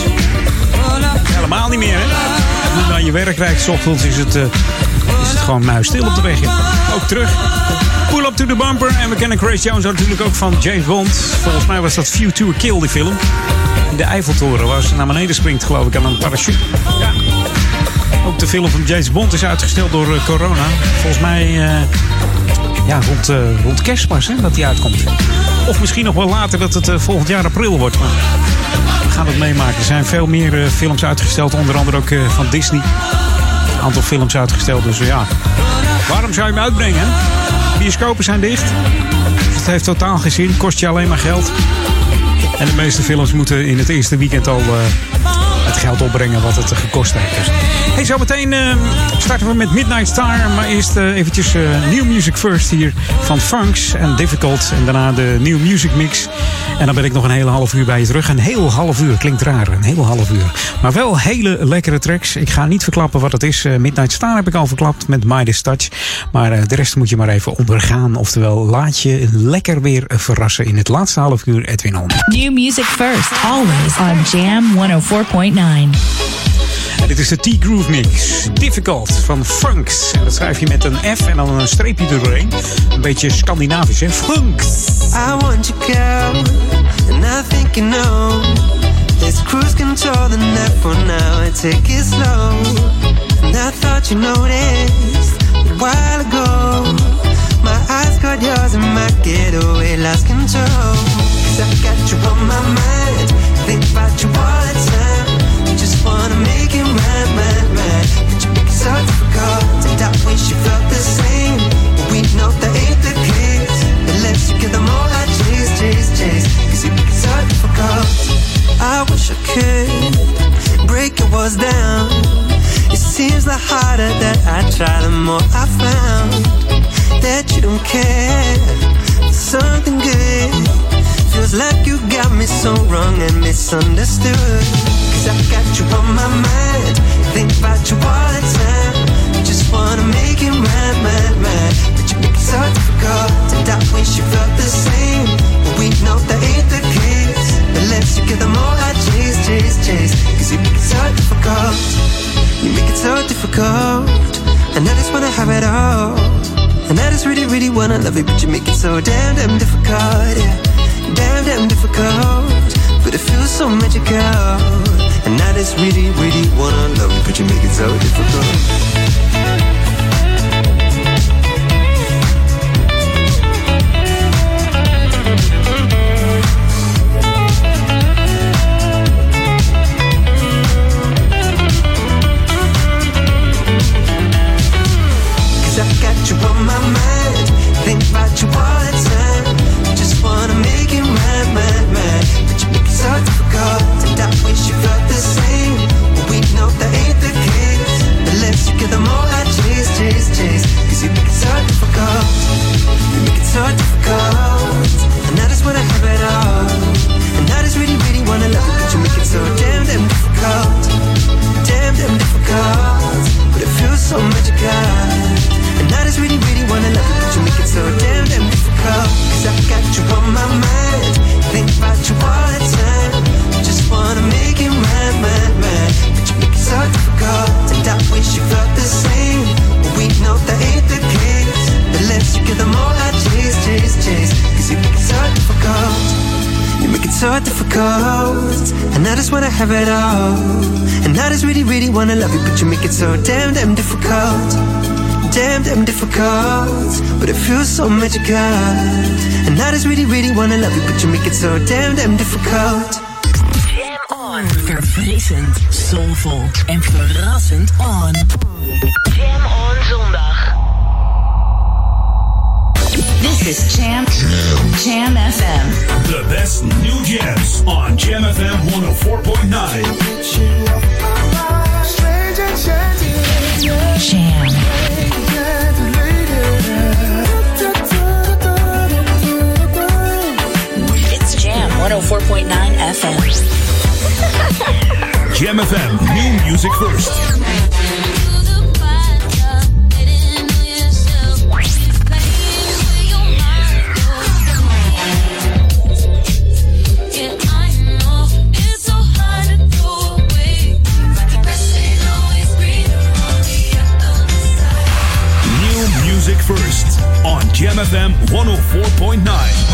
Speaker 4: Helemaal niet meer, hè? Nu je naar je werk rijdt, ochtends is het, eh, is het gewoon muisstil op de weg. Ook terug. Pull up to the bumper. En we kennen Grace Jones natuurlijk ook van James Bond. Volgens mij was dat a Kill, die film. In de Eiffeltoren, waar ze naar beneden springt, geloof ik, aan een parachute. Ja. Ook de film van James Bond is uitgesteld door eh, corona. Volgens mij eh, ja, rond, eh, rond hè, dat die uitkomt. Of misschien nog wel later dat het eh, volgend jaar april wordt. Maar we gaan het meemaken. Er zijn veel meer eh, films uitgesteld. Onder andere ook eh, van Disney. Een aantal films uitgesteld. Dus ja, waarom zou je hem uitbrengen? Bioscopen zijn dicht. Het heeft totaal geen zin. Kost je alleen maar geld. En de meeste films moeten in het eerste weekend al het geld opbrengen wat het gekost heeft. Dus. Hey, zometeen eh, starten we met Midnight Star. Maar eerst eh, eventjes eh, New Music First hier van Funks en Difficult. En daarna de New Music Mix. En dan ben ik nog een hele half uur bij je terug. Een heel half uur, klinkt raar, een heel half uur. Maar wel hele lekkere tracks. Ik ga niet verklappen wat het is. Eh, Midnight Star heb ik al verklapt met Midas Touch. Maar eh, de rest moet je maar even ondergaan. Oftewel, laat je lekker weer verrassen in het laatste half uur Edwin On.
Speaker 5: New music first, always on Jam 104.9.
Speaker 4: En dit is de T-Groove Mix. Difficult van Funks. En dat schrijf je met een F en dan een streepje erdoorheen. Een beetje Scandinavisch, hè? Funks.
Speaker 15: I want you, girl, and I think you know. Let's cruise control the net for now and take it slow. And I thought you noticed a while ago. My eyes caught yours and my getaway lost control. Cause I got you on my mind, think about you all it right, right, right. But you make it so difficult doubt when she felt the same. We know that ain't the case. It you get I chase, chase, you make it so difficult. I wish I could break your walls down. It seems the harder that I try, the more I found that you don't care. Something good. Feels like you got me so wrong and misunderstood. Cause I got you on my mind. Think about you all the time. Just wanna make it right, right, right. But you make it so difficult to doubt when you felt the same. But we know that ain't the case. The less you get, the more I chase, chase, chase. Cause you make it so difficult. You make it so difficult. And I just wanna have it all. And I just really, really wanna love you, But you make it so damn, damn difficult. Yeah. Damn, damn difficult. But it feels so magical. And I just really, really wanna love you. But you make it so difficult. You make it so difficult. And I just wanna have it all. And I just really, really wanna love you. But you make it so damn, damn difficult. Damn, damn difficult. But it feels so magical. And I just really, really wanna love you, but you make it so damn, damn difficult. Cause I got you on my mind, think about you all so difficult, and I just wanna have it all. And I just really, really wanna love you, but you make it so damn, damn difficult. Damn, damn difficult, but it feels so magical. And I just really, really wanna love you, but you make it so damn, damn difficult.
Speaker 1: Jam on. Verfrissend, soulvol en verrassend on. Jam on zondag. This is Jam. Jam FM.
Speaker 11: The best new jams on Jam FM 104.9.
Speaker 1: Jam. It's Jam 104.9 FM.
Speaker 11: Jam FM, new music first Jam FM 104.9.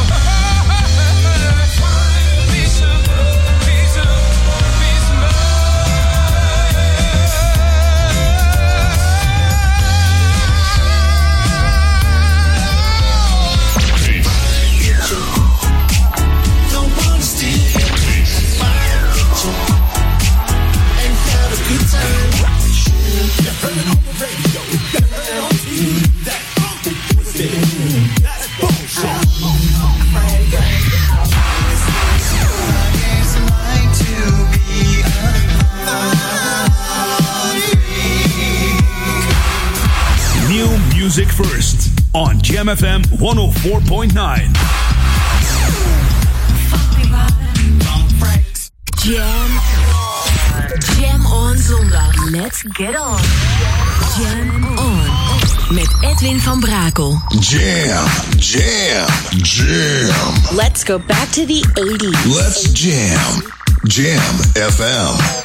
Speaker 11: on Jam FM 104.9.
Speaker 1: Jam. Jam on zondag. Let's get on. Jam on. Met Edwin van Brakel.
Speaker 9: Jam, jam, jam.
Speaker 5: Let's go back to the 80s.
Speaker 9: Let's jam. Jam FM.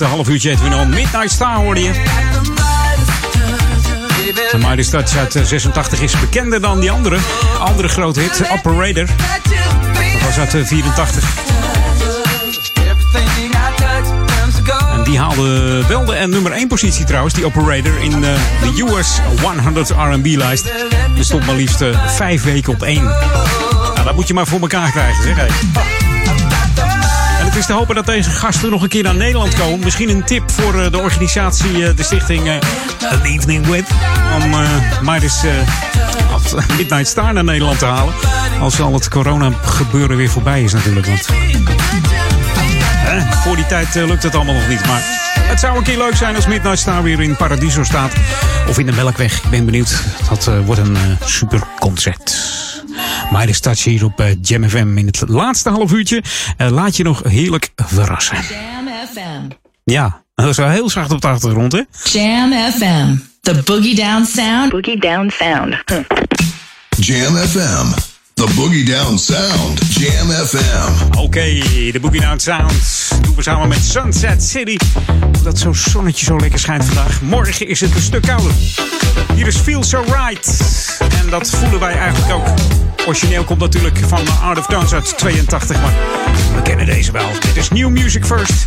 Speaker 4: Laatste half uurtje. Edwin On. Midnight Star hoorde je. De Midas Touch uit de 86 is bekender dan die andere. Andere grote hit, Operator. Dat was uit de 84. En die haalde wel de nummer 1 positie trouwens, die Operator, in de, de US 100 R&B-lijst. Er stond maar liefst uh, vijf weken op één. Nou, dat moet je maar voor elkaar krijgen, zeg. Hey. Is te hopen dat deze gasten nog een keer naar Nederland komen. Misschien een tip voor uh, de organisatie, uh, de stichting An Evening With. Om uh, Midas Midnight Star naar Nederland te halen. Als al het corona gebeuren weer voorbij is natuurlijk. Want voor die tijd lukt het allemaal nog niet. Maar het zou een keer leuk zijn als Midnight Star weer in Paradiso staat. Of in de Melkweg. Ik ben benieuwd. Dat wordt een uh, Midas Touch hier op uh, Jam FM. In het laatste half uurtje laat je nog heerlijk verrassen.
Speaker 5: Jam FM.
Speaker 4: Ja, dat is wel heel zacht op de achtergrond, hè?
Speaker 5: Jam FM. The Boogie Down Sound. Boogie Down Sound.
Speaker 9: Jam FM. The Boogie Down Sound. Jam FM.
Speaker 4: Oké, okay, de Boogie Down Sound doen we samen met Sunset City. Omdat zo'n zonnetje zo lekker schijnt vandaag. Morgen is het een stuk kouder. Hier is Feel So Right. En dat voelen wij eigenlijk ook. Origineel komt natuurlijk van Art of Dance uit 82. Maar we kennen deze wel. Dit is New Music First.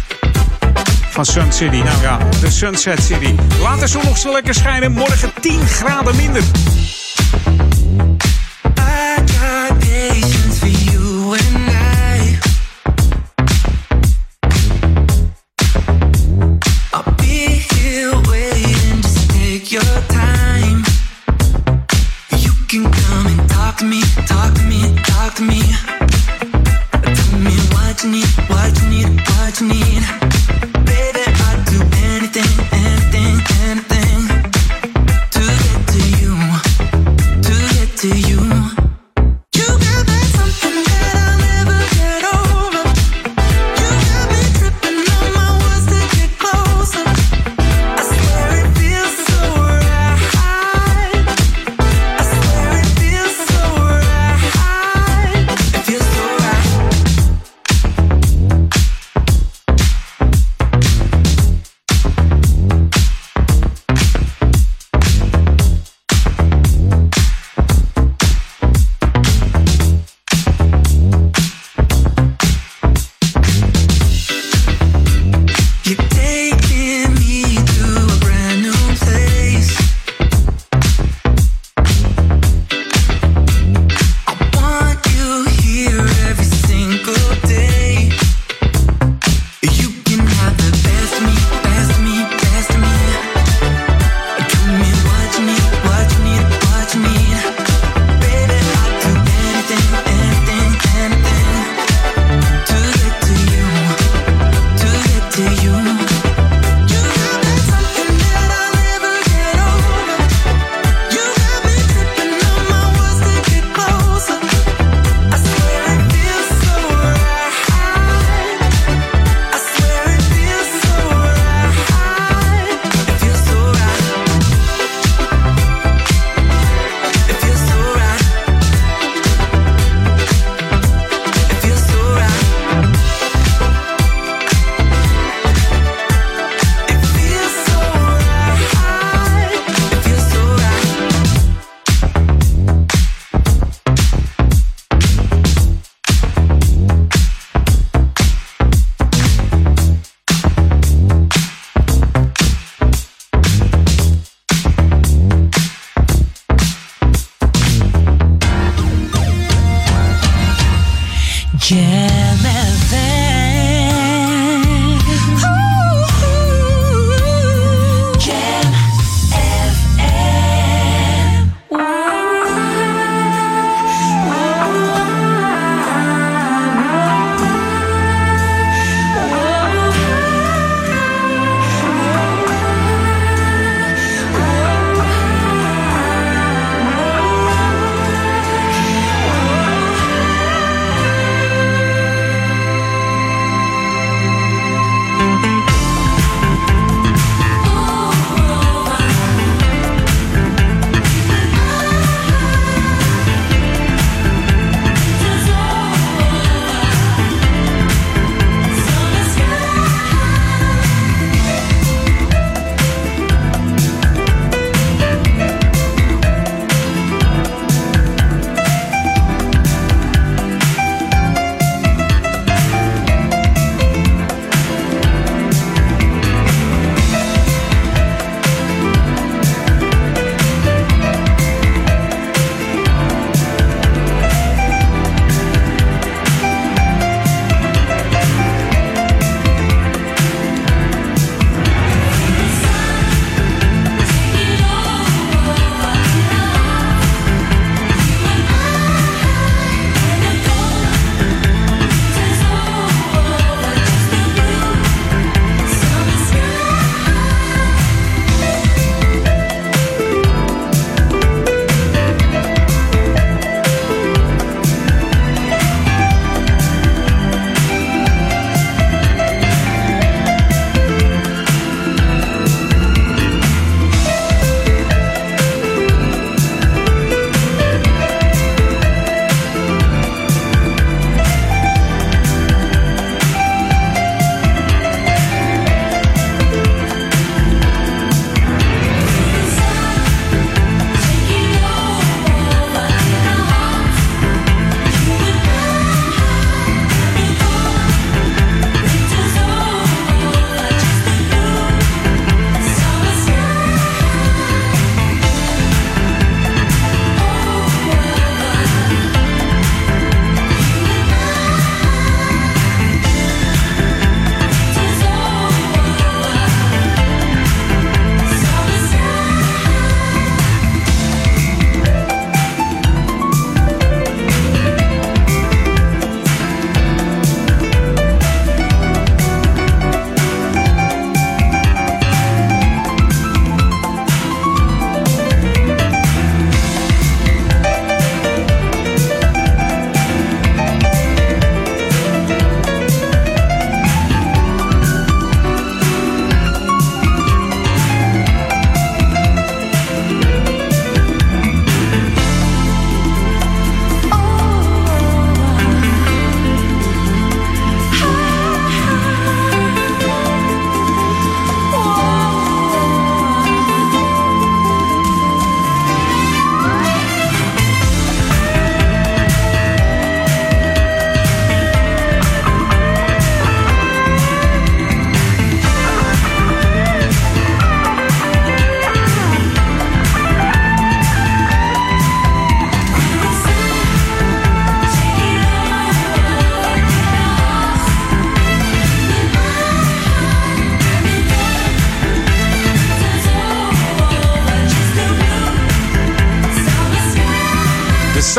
Speaker 4: Van Sun City. Nou ja, de Sunset City. Laat de zon nog zo lekker schijnen. Morgen 10 graden minder.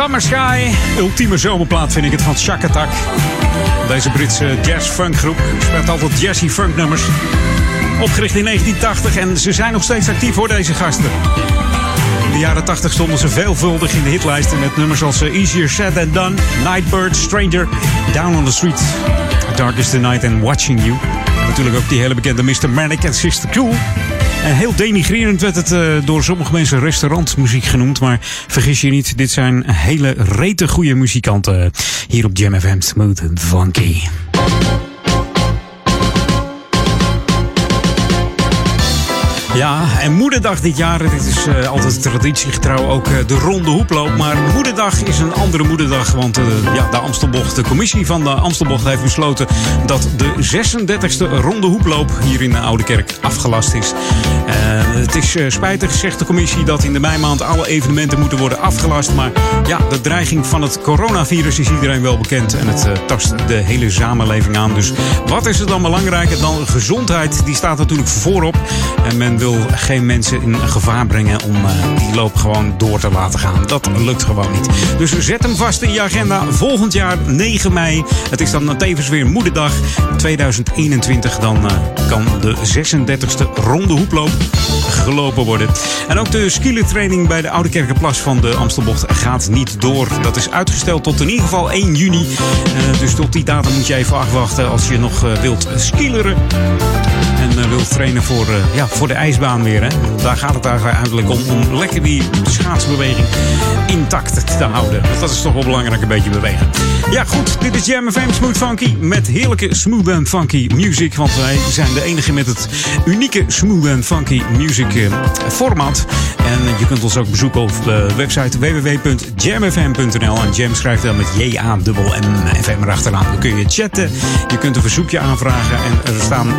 Speaker 4: Summer Sky. Ultieme zomerplaat vind ik het van Shack Attack. Deze Britse jazz-funkgroep speelt altijd jazzy funk nummers. Opgericht in 1980 en ze zijn nog steeds actief voor deze gasten. In de jaren 80 stonden ze veelvuldig in de hitlijsten met nummers als eh, Easier Said Than Done, Nightbird, Stranger, Down on the Street, Darkest the Night and Watching You. Natuurlijk ook die hele bekende Mr. Manic en Sister Cool. En heel denigrerend werd het uh, door sommige mensen restaurantmuziek genoemd. Maar vergis je niet, dit zijn hele rete goede muzikanten hier op Jam FM Smooth and Funky. Ja, en Moederdag dit jaar. Dit is uh, altijd traditiegetrouw ook uh, de ronde hoeploop. Maar Moederdag is een andere Moederdag. Want uh, ja, de Amstelbocht, de commissie van de Amstelbocht heeft besloten dat de 36e ronde hoeploop hier in de Oude Kerk afgelast is. het is spijtig, zegt de commissie, dat in de meimaand alle evenementen moeten worden afgelast. Maar ja, de dreiging van het coronavirus is iedereen wel bekend. En het tast de hele samenleving aan. Dus wat is er dan belangrijker dan gezondheid? Die staat natuurlijk voorop. En men wil geen mensen in gevaar brengen om uh, die loop gewoon door te laten gaan. Dat lukt gewoon niet. Dus zet hem vast in je agenda. Volgend jaar 9 mei. Het is dan tevens weer Moederdag 2021. Dan uh, kan de 36e ronde hoeploop gelopen worden. En ook de skielertraining bij de Oude Kerkenplas van de Amstelbocht gaat niet door. Dat is uitgesteld tot in ieder geval 1 juni. Uh, dus tot die datum moet je even afwachten als je nog wilt skileren. En wilt trainen voor, ja, voor de ijsbaan weer. Hè? Daar gaat het eigenlijk om. Om lekker die schaatsbeweging intact te houden. Want dat is toch wel belangrijk, een beetje bewegen. Ja, goed. Dit is Jam FM Smooth Funky. Met heerlijke smooth and funky music. Want wij zijn de enige met het unieke smooth and funky music format. En je kunt ons ook bezoeken op de website www.jamfm.nl. En Jam schrijft dan met J-A-M-M-FM erachteraan. Dan kun je chatten. Je kunt een verzoekje aanvragen. En er staan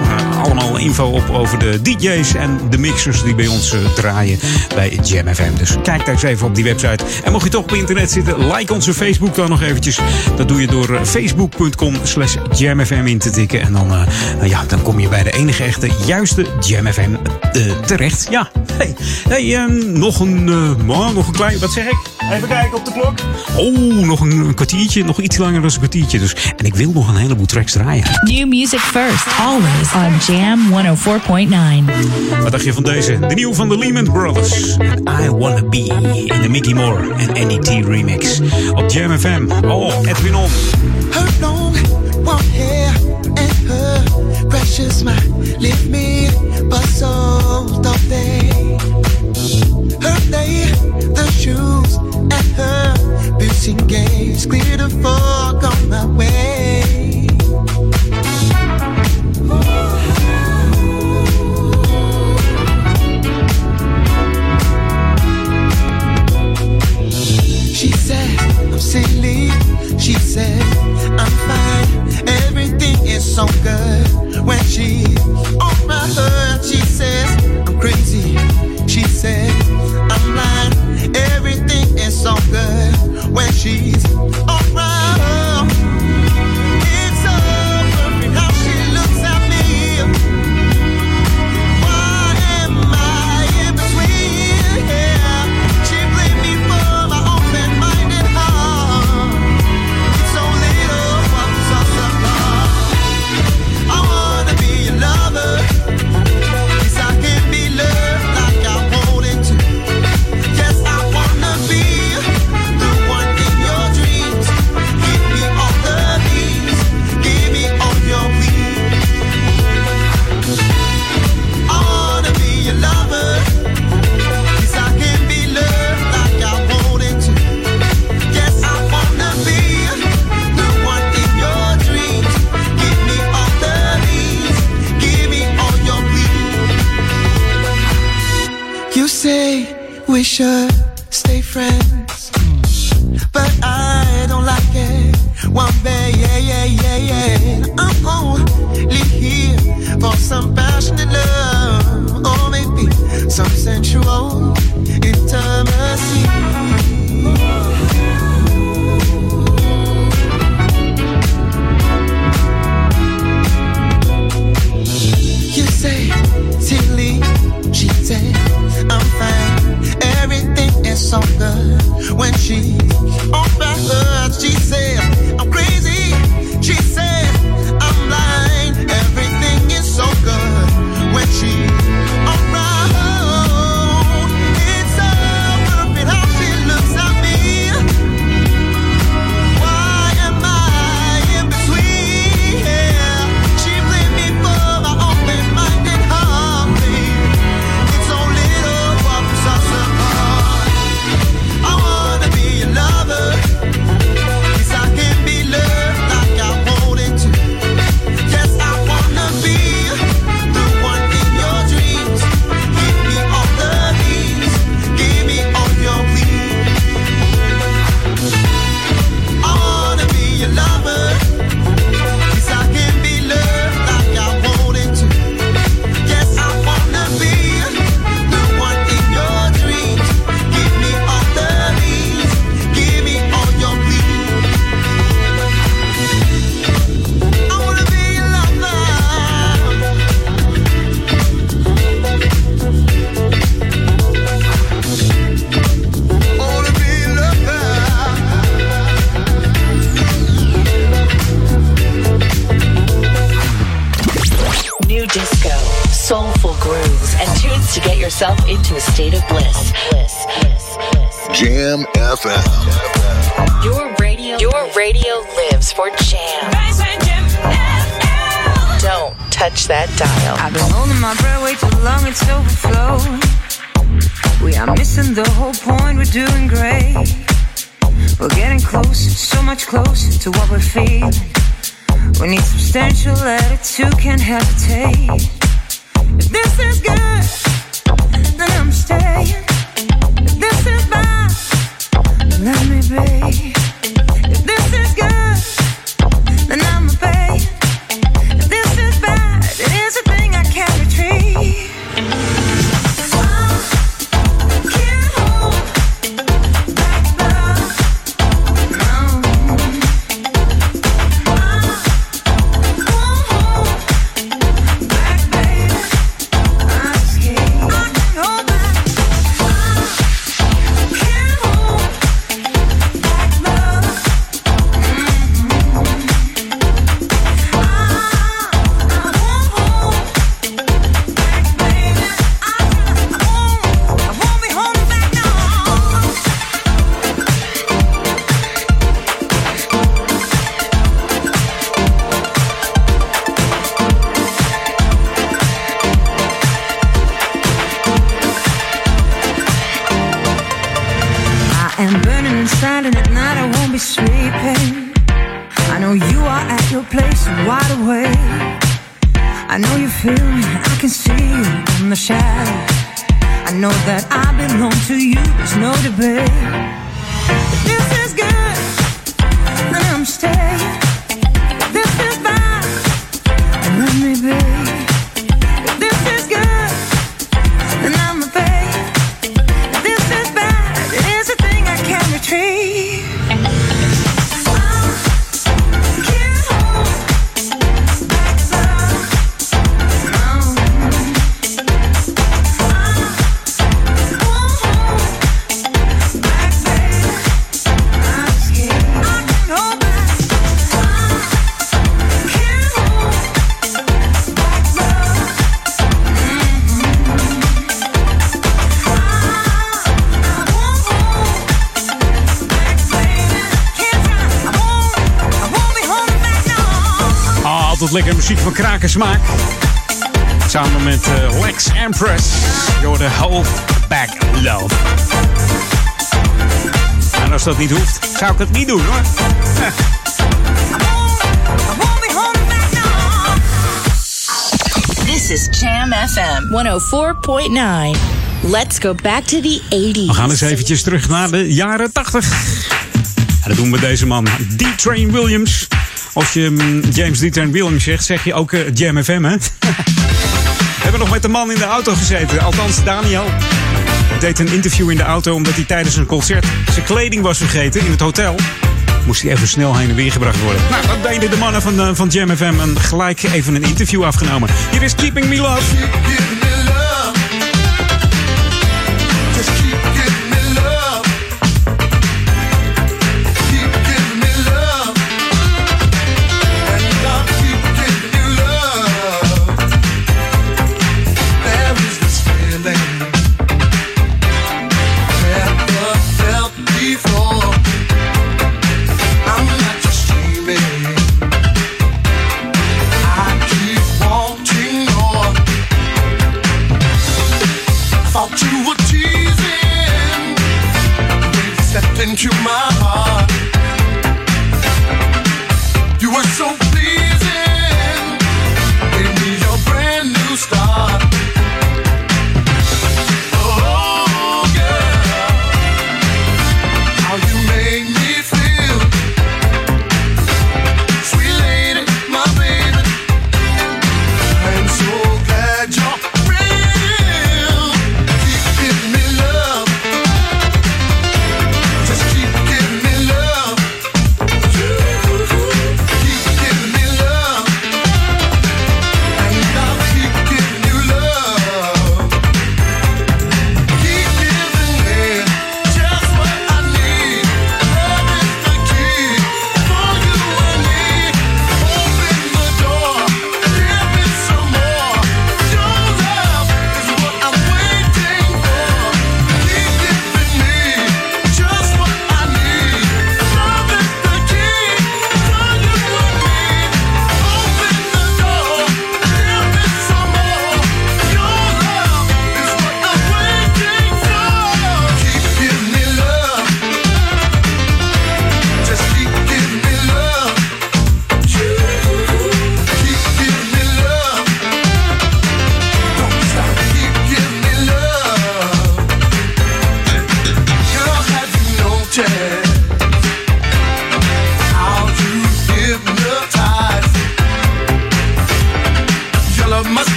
Speaker 4: allemaal info op over de DJ's en de mixers die bij ons uh, draaien bij Jam FM. Dus kijk daar eens even op die website. En mocht je toch op internet zitten, like onze Facebook dan nog eventjes. Dat doe je door uh, facebook.com slash jamfm in te tikken. En dan, uh, ja, dan kom je bij de enige echte juiste Jam FM terecht. Ja, hey, hey ehm, nog, een, nog een klein, wat zeg ik? Even kijken op de klok. Oh, nog een, een, kwartiertje, nog iets langer dan een kwartiertje. Dus, en ik wil nog een heleboel tracks draaien.
Speaker 5: New music first, always on Jam 104.9.
Speaker 4: Wat dacht je van deze? De nieuwe van de Lehman Brothers. And I Wanna Be in de Mickey Moore en Annie T remix. Op Jam FM. Oh, Edwin On.
Speaker 16: Her long, warm hair and her precious smile lift me so don't they. Her day, the shoes and her beauty gaze clear the fog on my way. She said, I'm silly. She said, I'm fine. Everything is so good. When she's on my hood, she says, I'm crazy. She says, I'm lying. Everything is so good. When she's we
Speaker 5: yourself into a state of bliss. Bliss, bliss, bliss.
Speaker 9: Jam FM.
Speaker 5: Your radio, your radio lives for jam. Don't touch that dial.
Speaker 4: I've been holding my breath way too long, it's overflowing. We are missing the whole point, we're doing great. We're getting closer, so much closer to what we're feeling. We need substantial attitude, can't hesitate. If this is good, then I'm staying. If this is bad, let me be.
Speaker 14: Muziek van kraken smaak. Samen met eh, Lex Empress. Door de Hold Back Love. En als dat niet hoeft, zou ik het niet doen hoor.
Speaker 5: This is Jam FM 104.9. Let's go back to the 80s.
Speaker 14: We gaan eens eventjes terug naar de jaren 80. En dat doen we deze man, D-Train Williams. Als je mm, James D-Train Williams zegt, zeg je ook eh, Jam FM, hè? [laughs] We hebben nog met de man in de auto gezeten. Althans, Daniel deed een interview in de auto omdat hij tijdens een concert zijn kleding was vergeten in het hotel. Moest hij even snel heen en weer gebracht worden. Nou, dat deden de mannen van, eh, van Jam FM en gelijk even een interview afgenomen. Hier is Keeping Me Love.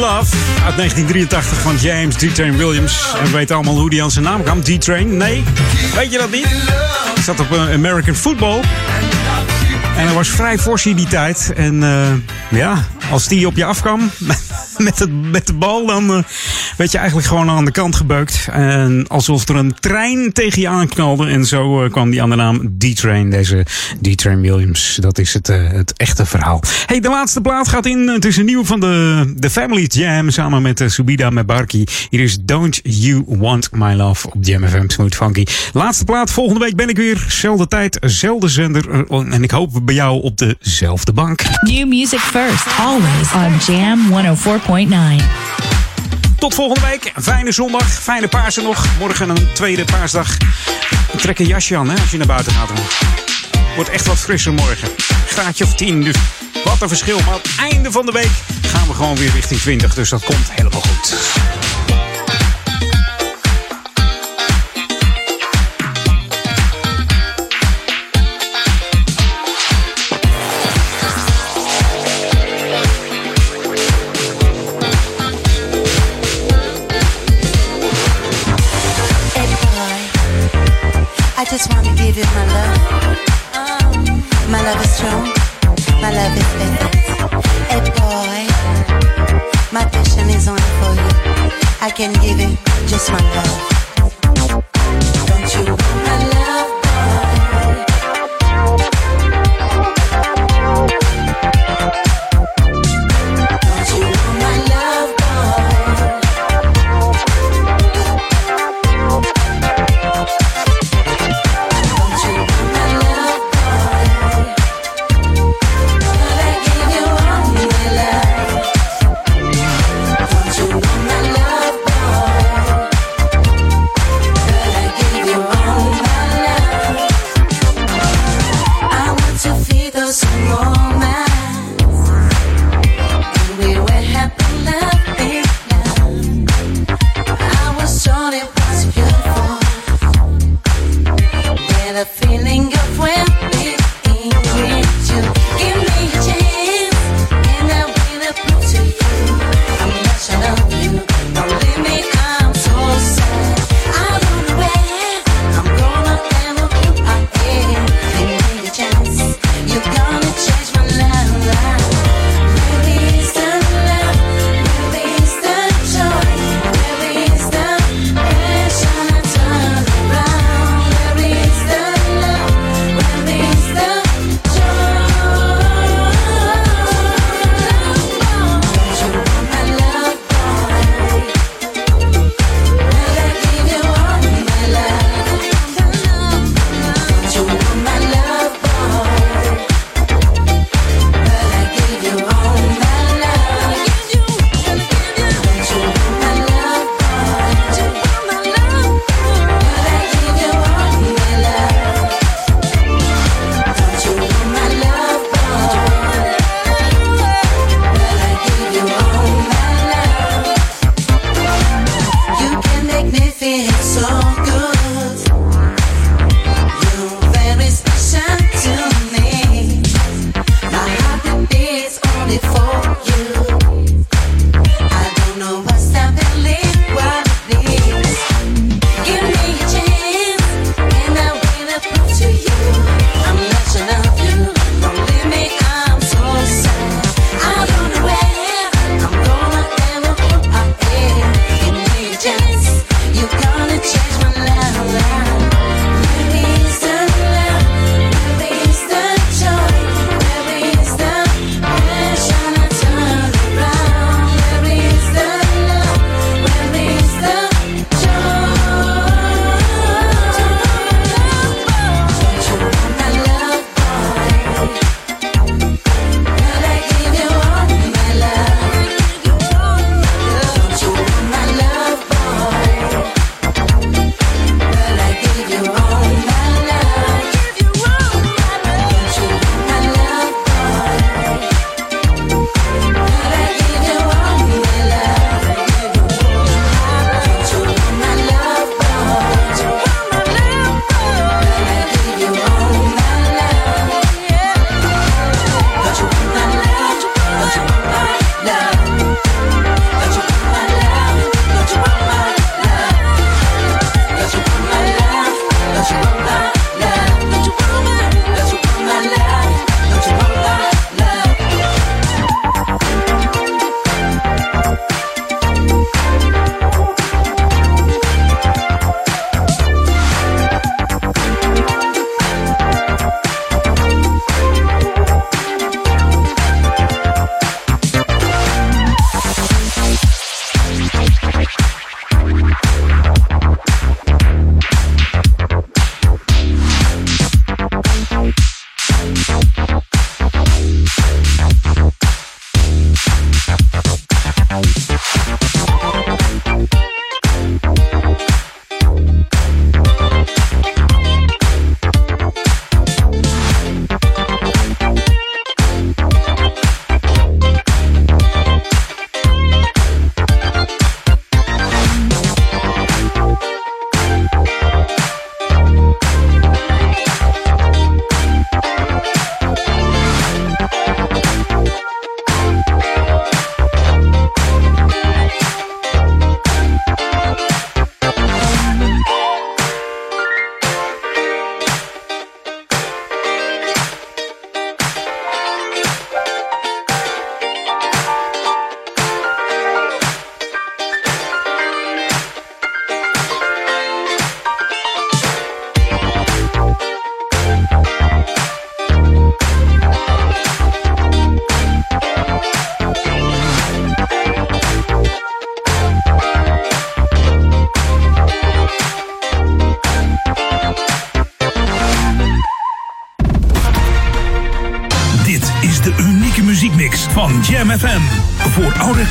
Speaker 17: Love.
Speaker 4: Uit 1983 van James D-Train Williams. En we weten allemaal hoe die aan zijn naam kwam. D-Train? Nee. Weet je dat niet? Hij zat op eh, American Football. En hij was vrij fors in die tijd. En eh, ja, als die op je afkwam [laughs] [laughs] met, het, met de bal, dan eh, werd je eigenlijk gewoon aan de kant gebeukt. En alsof er een trein tegen je aanknalde. En zo eh, kwam die aan de naam D-Train, deze D-Train Williams. Dat is het, eh, het echte verhaal. Hey, de laatste plaat gaat in. Het is een nieuw van de, de Family Jam samen met uh, Subida Mebarki. Hier is Don't You Want My Love op Jam FM Smooth Funky. Laatste plaat, volgende week ben ik weer. Zelfde tijd, zelfde zender. Eh, En ik hoop bij jou op dezelfde bank.
Speaker 5: New music first, always on Jam 104.9.
Speaker 4: Tot volgende week. Fijne zondag. Fijne Pasen nog. Morgen een tweede paasdag. Trek een jasje aan hè, als je naar buiten gaat. Wordt echt wat frisser morgen. Graadje of 10. Dus wat een verschil. Maar aan het einde van de week gaan we gewoon weer richting 20. Dus dat komt helemaal goed.
Speaker 18: My love. Uh, my love is strong, my love is. Hey boy, my passion is only for you. I can give you just my love. Don't you want my love,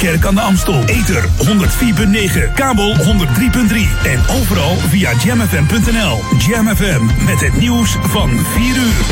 Speaker 11: Kerk aan de Amstel. Ether 104.9, kabel 103.3 en overal via jamfm.nl. Jam FM met het nieuws van 4 uur.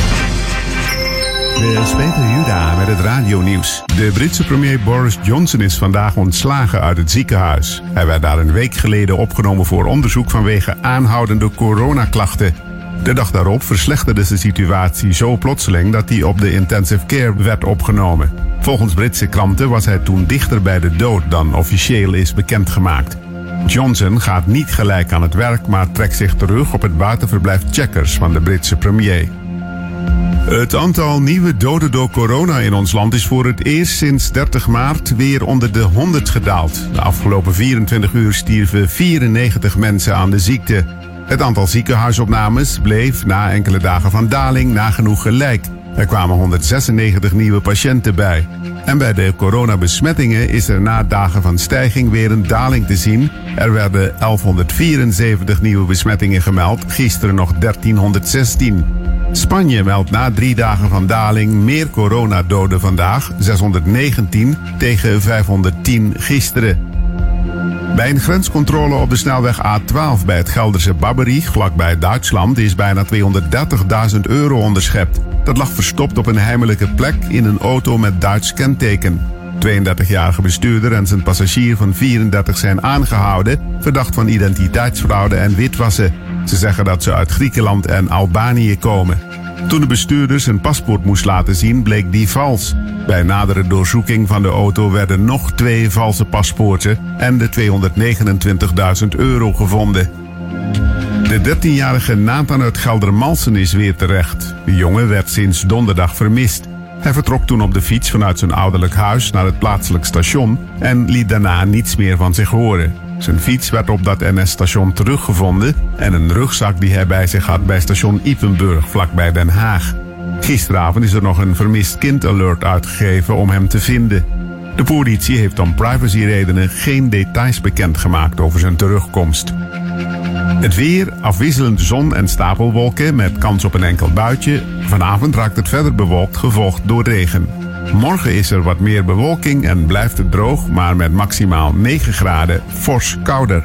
Speaker 12: Dit is Peter Juda met het radionieuws. De Britse premier Boris Johnson is vandaag ontslagen uit het ziekenhuis. Hij werd daar een week geleden opgenomen voor onderzoek vanwege aanhoudende coronaklachten. De dag daarop verslechterde de situatie zo plotseling dat hij op de intensive care werd opgenomen. Volgens Britse kranten was hij toen dichter bij de dood dan officieel is bekendgemaakt. Johnson gaat niet gelijk aan het werk, maar trekt zich terug op het buitenverblijf Checkers van de Britse premier. Het aantal nieuwe doden door corona in ons land is voor het eerst sinds 30 maart weer onder de 100 gedaald. De afgelopen 24 uur stierven 94 mensen aan de ziekte. Het aantal ziekenhuisopnames bleef na enkele dagen van daling nagenoeg gelijk. Er kwamen 196 nieuwe patiënten bij. En bij de coronabesmettingen is er na dagen van stijging weer een daling te zien. Er werden 1174 nieuwe besmettingen gemeld, gisteren nog 1316. Spanje meldt na drie dagen van daling meer coronadoden vandaag, 619 tegen 510 gisteren. Bij een grenscontrole op de snelweg A12 bij het Gelderse Babberich, vlakbij Duitsland, is bijna 230.000 euro onderschept. Dat lag verstopt op een heimelijke plek in een auto met Duits kenteken. 32-jarige bestuurder en zijn passagier van 34 zijn aangehouden, verdacht van identiteitsfraude en witwassen. Ze zeggen dat ze uit Griekenland en Albanië komen. Toen de bestuurder zijn paspoort moest laten zien, bleek die vals. Bij nadere doorzoeking van de auto werden nog twee valse paspoorten en de 229.000 euro gevonden. De 13-jarige Nathan uit Geldermalsen is weer terecht. De jongen werd sinds donderdag vermist. Hij vertrok toen op de fiets vanuit zijn ouderlijk huis naar het plaatselijk station en liet daarna niets meer van zich horen. Zijn fiets werd op dat NS-station teruggevonden en een rugzak die hij bij zich had bij station Ipenburg vlakbij Den Haag. Gisteravond is er nog een vermist kind alert uitgegeven om hem te vinden. De politie heeft om privacyredenen geen details bekendgemaakt over zijn terugkomst. Het weer, afwisselend zon en stapelwolken met kans op een enkel buitje. Vanavond raakt het verder bewolkt, gevolgd door regen. Morgen is er wat meer bewolking en blijft het droog, maar met maximaal 9 graden fors kouder.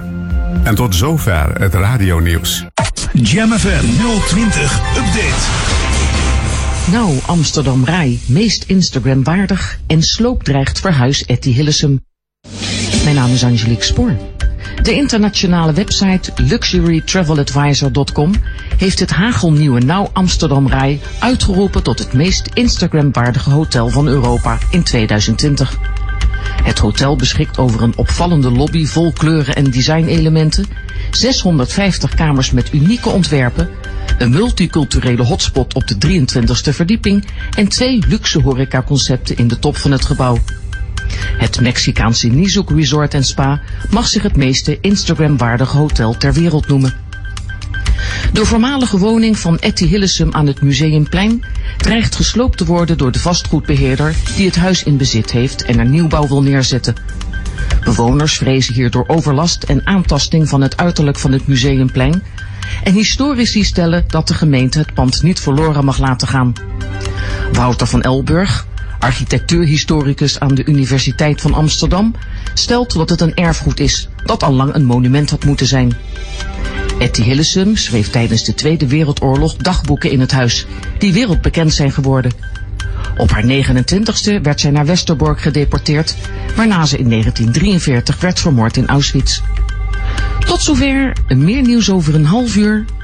Speaker 12: En tot zover het radionieuws.
Speaker 11: Jam FM 020 Update.
Speaker 19: Nou, Amsterdam Rai, meest Instagram waardig en sloop dreigt verhuis Etty Hillesum. Mijn naam is Angelique Spoor. De internationale website luxurytraveladvisor.com heeft het hagelnieuwe Nou Amsterdam Rai uitgeroepen tot het meest Instagram-waardige hotel van Europa in 2020. Het hotel beschikt over een opvallende lobby vol kleuren en designelementen, 650 kamers met unieke ontwerpen, een multiculturele hotspot op de 23e verdieping en twee luxe horecaconcepten in de top van het gebouw. Het Mexicaanse Nizuk Resort en Spa mag zich het meeste Instagram-waardige hotel ter wereld noemen. De voormalige woning van Etty Hillesum aan het Museumplein dreigt gesloopt te worden door de vastgoedbeheerder die het huis in bezit heeft en er nieuwbouw wil neerzetten. Bewoners vrezen hierdoor overlast en aantasting van het uiterlijk van het Museumplein en historici stellen dat de gemeente het pand niet verloren mag laten gaan. Wouter van Elburg, architectuurhistoricus aan de Universiteit van Amsterdam, stelt dat het een erfgoed is dat al lang een monument had moeten zijn. Etty Hillesum schreef tijdens de Tweede Wereldoorlog dagboeken in het huis, die wereldbekend zijn geworden. Op haar 29ste werd zij naar Westerbork gedeporteerd, waarna ze in 1943 werd vermoord in Auschwitz. Tot zover, meer nieuws over een half uur,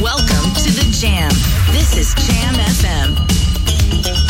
Speaker 1: Welcome to the Jam. This is Jam FM.